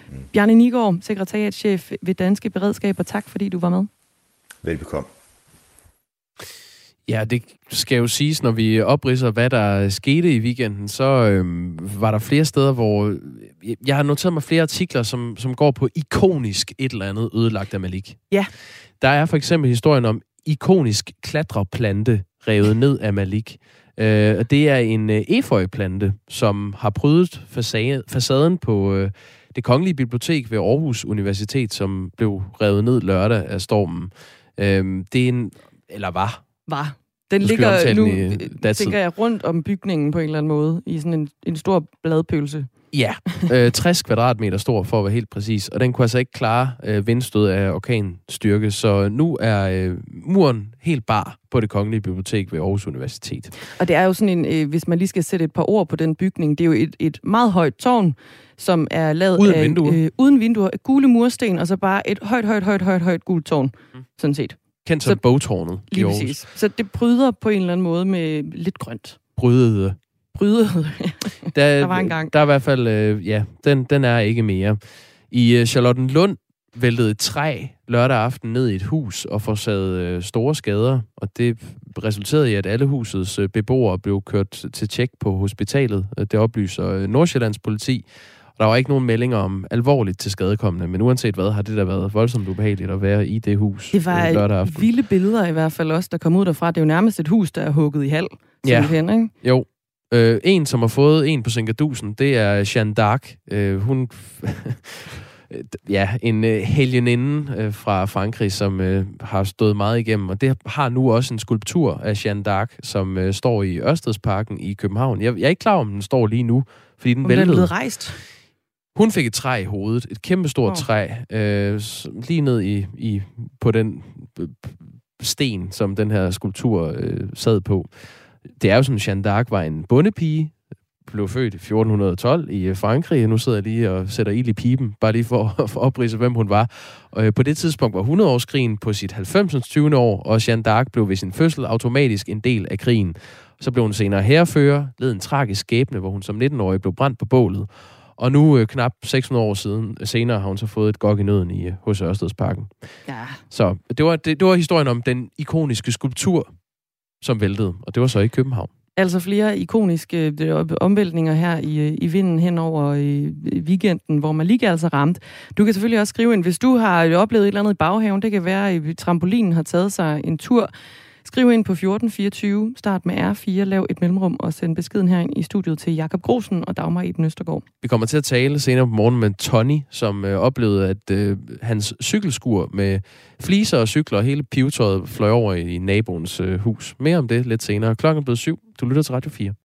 Mm. Bjarne Nigård, sekretariatchef ved Danske Beredskaber, tak fordi du var med. Velbekomme. Ja, det skal jo siges, når vi opridser, hvad der skete i weekenden, så øhm, var der flere steder, hvor... Jeg har noteret mig flere artikler, som, som går på ikonisk et eller andet ødelagt af Malik. Ja. Der er for eksempel historien om ikonisk klatreplante revet ned af Malik. Øh, det er en øh, som har prydet facade, facaden på øh, det kongelige bibliotek ved Aarhus Universitet, som blev revet ned lørdag af stormen. Øh, det er en, eller var, var. Den ligger nu, øh, tænker jeg, rundt om bygningen på en eller anden måde, i sådan en, en stor bladpølse. Ja, øh, 60 kvadratmeter stor for at være helt præcis, og den kunne altså ikke klare øh, vindstød af orkanstyrke, så nu er øh, muren helt bar på det kongelige bibliotek ved Aarhus Universitet. Og det er jo sådan en, øh, hvis man lige skal sætte et par ord på den bygning, det er jo et, et meget højt tårn, som er lavet uden af vinduer. Øh, uden vinduer, gule mursten, og så bare et højt, højt, højt, højt, højt gult tårn, mm. sådan set. Kendt som bogtårnet Lige præcis. Så det bryder på en eller anden måde med lidt grønt. Brydede. Brydede. der, der var en gang. Der er i hvert fald, øh, ja, den, den er ikke mere. I øh, Charlottenlund væltede et træ lørdag aften ned i et hus og forårsagede øh, store skader, og det resulterede i, at alle husets øh, beboere blev kørt til tjek på hospitalet. Det oplyser øh, Nordsjællands politi. Der var ikke nogen meldinger om alvorligt til skadekommende, men uanset hvad, har det da været voldsomt ubehageligt at være i det hus Det var øh, lørdag aften. vilde billeder i hvert fald også, der kom ud derfra. Det er jo nærmest et hus, der er hugget i halv. Ja, hen, ikke? jo. Øh, en, som har fået en på Singadusen, det er Jeanne d'Arc. Øh, hun... ja, en øh, helgeninde øh, fra Frankrig, som øh, har stået meget igennem, og det har nu også en skulptur af Jeanne d'Arc, som øh, står i Ørstedsparken i København. Jeg, jeg er ikke klar om den står lige nu, fordi den væltede. den er blevet rejst? Hun fik et træ i hovedet, et kæmpestort Åh. træ, øh, lige ned i, i på den øh, sten, som den her skulptur øh, sad på. Det er jo sådan, Jeanne d'Arc var en bondepige, blev født i 1412 i øh, Frankrig. Nu sidder jeg lige og sætter ild i pipen, bare lige for, for at oprise, hvem hun var. Og øh, på det tidspunkt var 100-årskrigen på sit 90. 20. år, og Jeanne d'Arc blev ved sin fødsel automatisk en del af krigen. Så blev hun senere herrefører, led en tragisk skæbne, hvor hun som 19-årig blev brændt på bålet. Og nu, øh, knap 600 år siden, senere, har hun så fået et gok i nøden i øh, hos Ørstedsparken. Ja. Så det var, det, det var historien om den ikoniske skulptur, som væltede. Og det var så i København. Altså flere ikoniske øh, omvæltninger her i, øh, i vinden hen over øh, weekenden, hvor Malika altså ramt. Du kan selvfølgelig også skrive ind, hvis du har øh, oplevet et eller andet i baghaven. Det kan være, at trampolinen har taget sig en tur. Skriv ind på 1424, start med R4, lav et mellemrum og send beskeden herind i studiet til Jakob Grosen og Dagmar Eben Østergaard. Vi kommer til at tale senere på morgen med Tony, som øh, oplevede, at øh, hans cykelskur med fliser og cykler og hele pivetøjet fløj over i naboens øh, hus. Mere om det lidt senere. Klokken er blevet syv. Du lytter til Radio 4.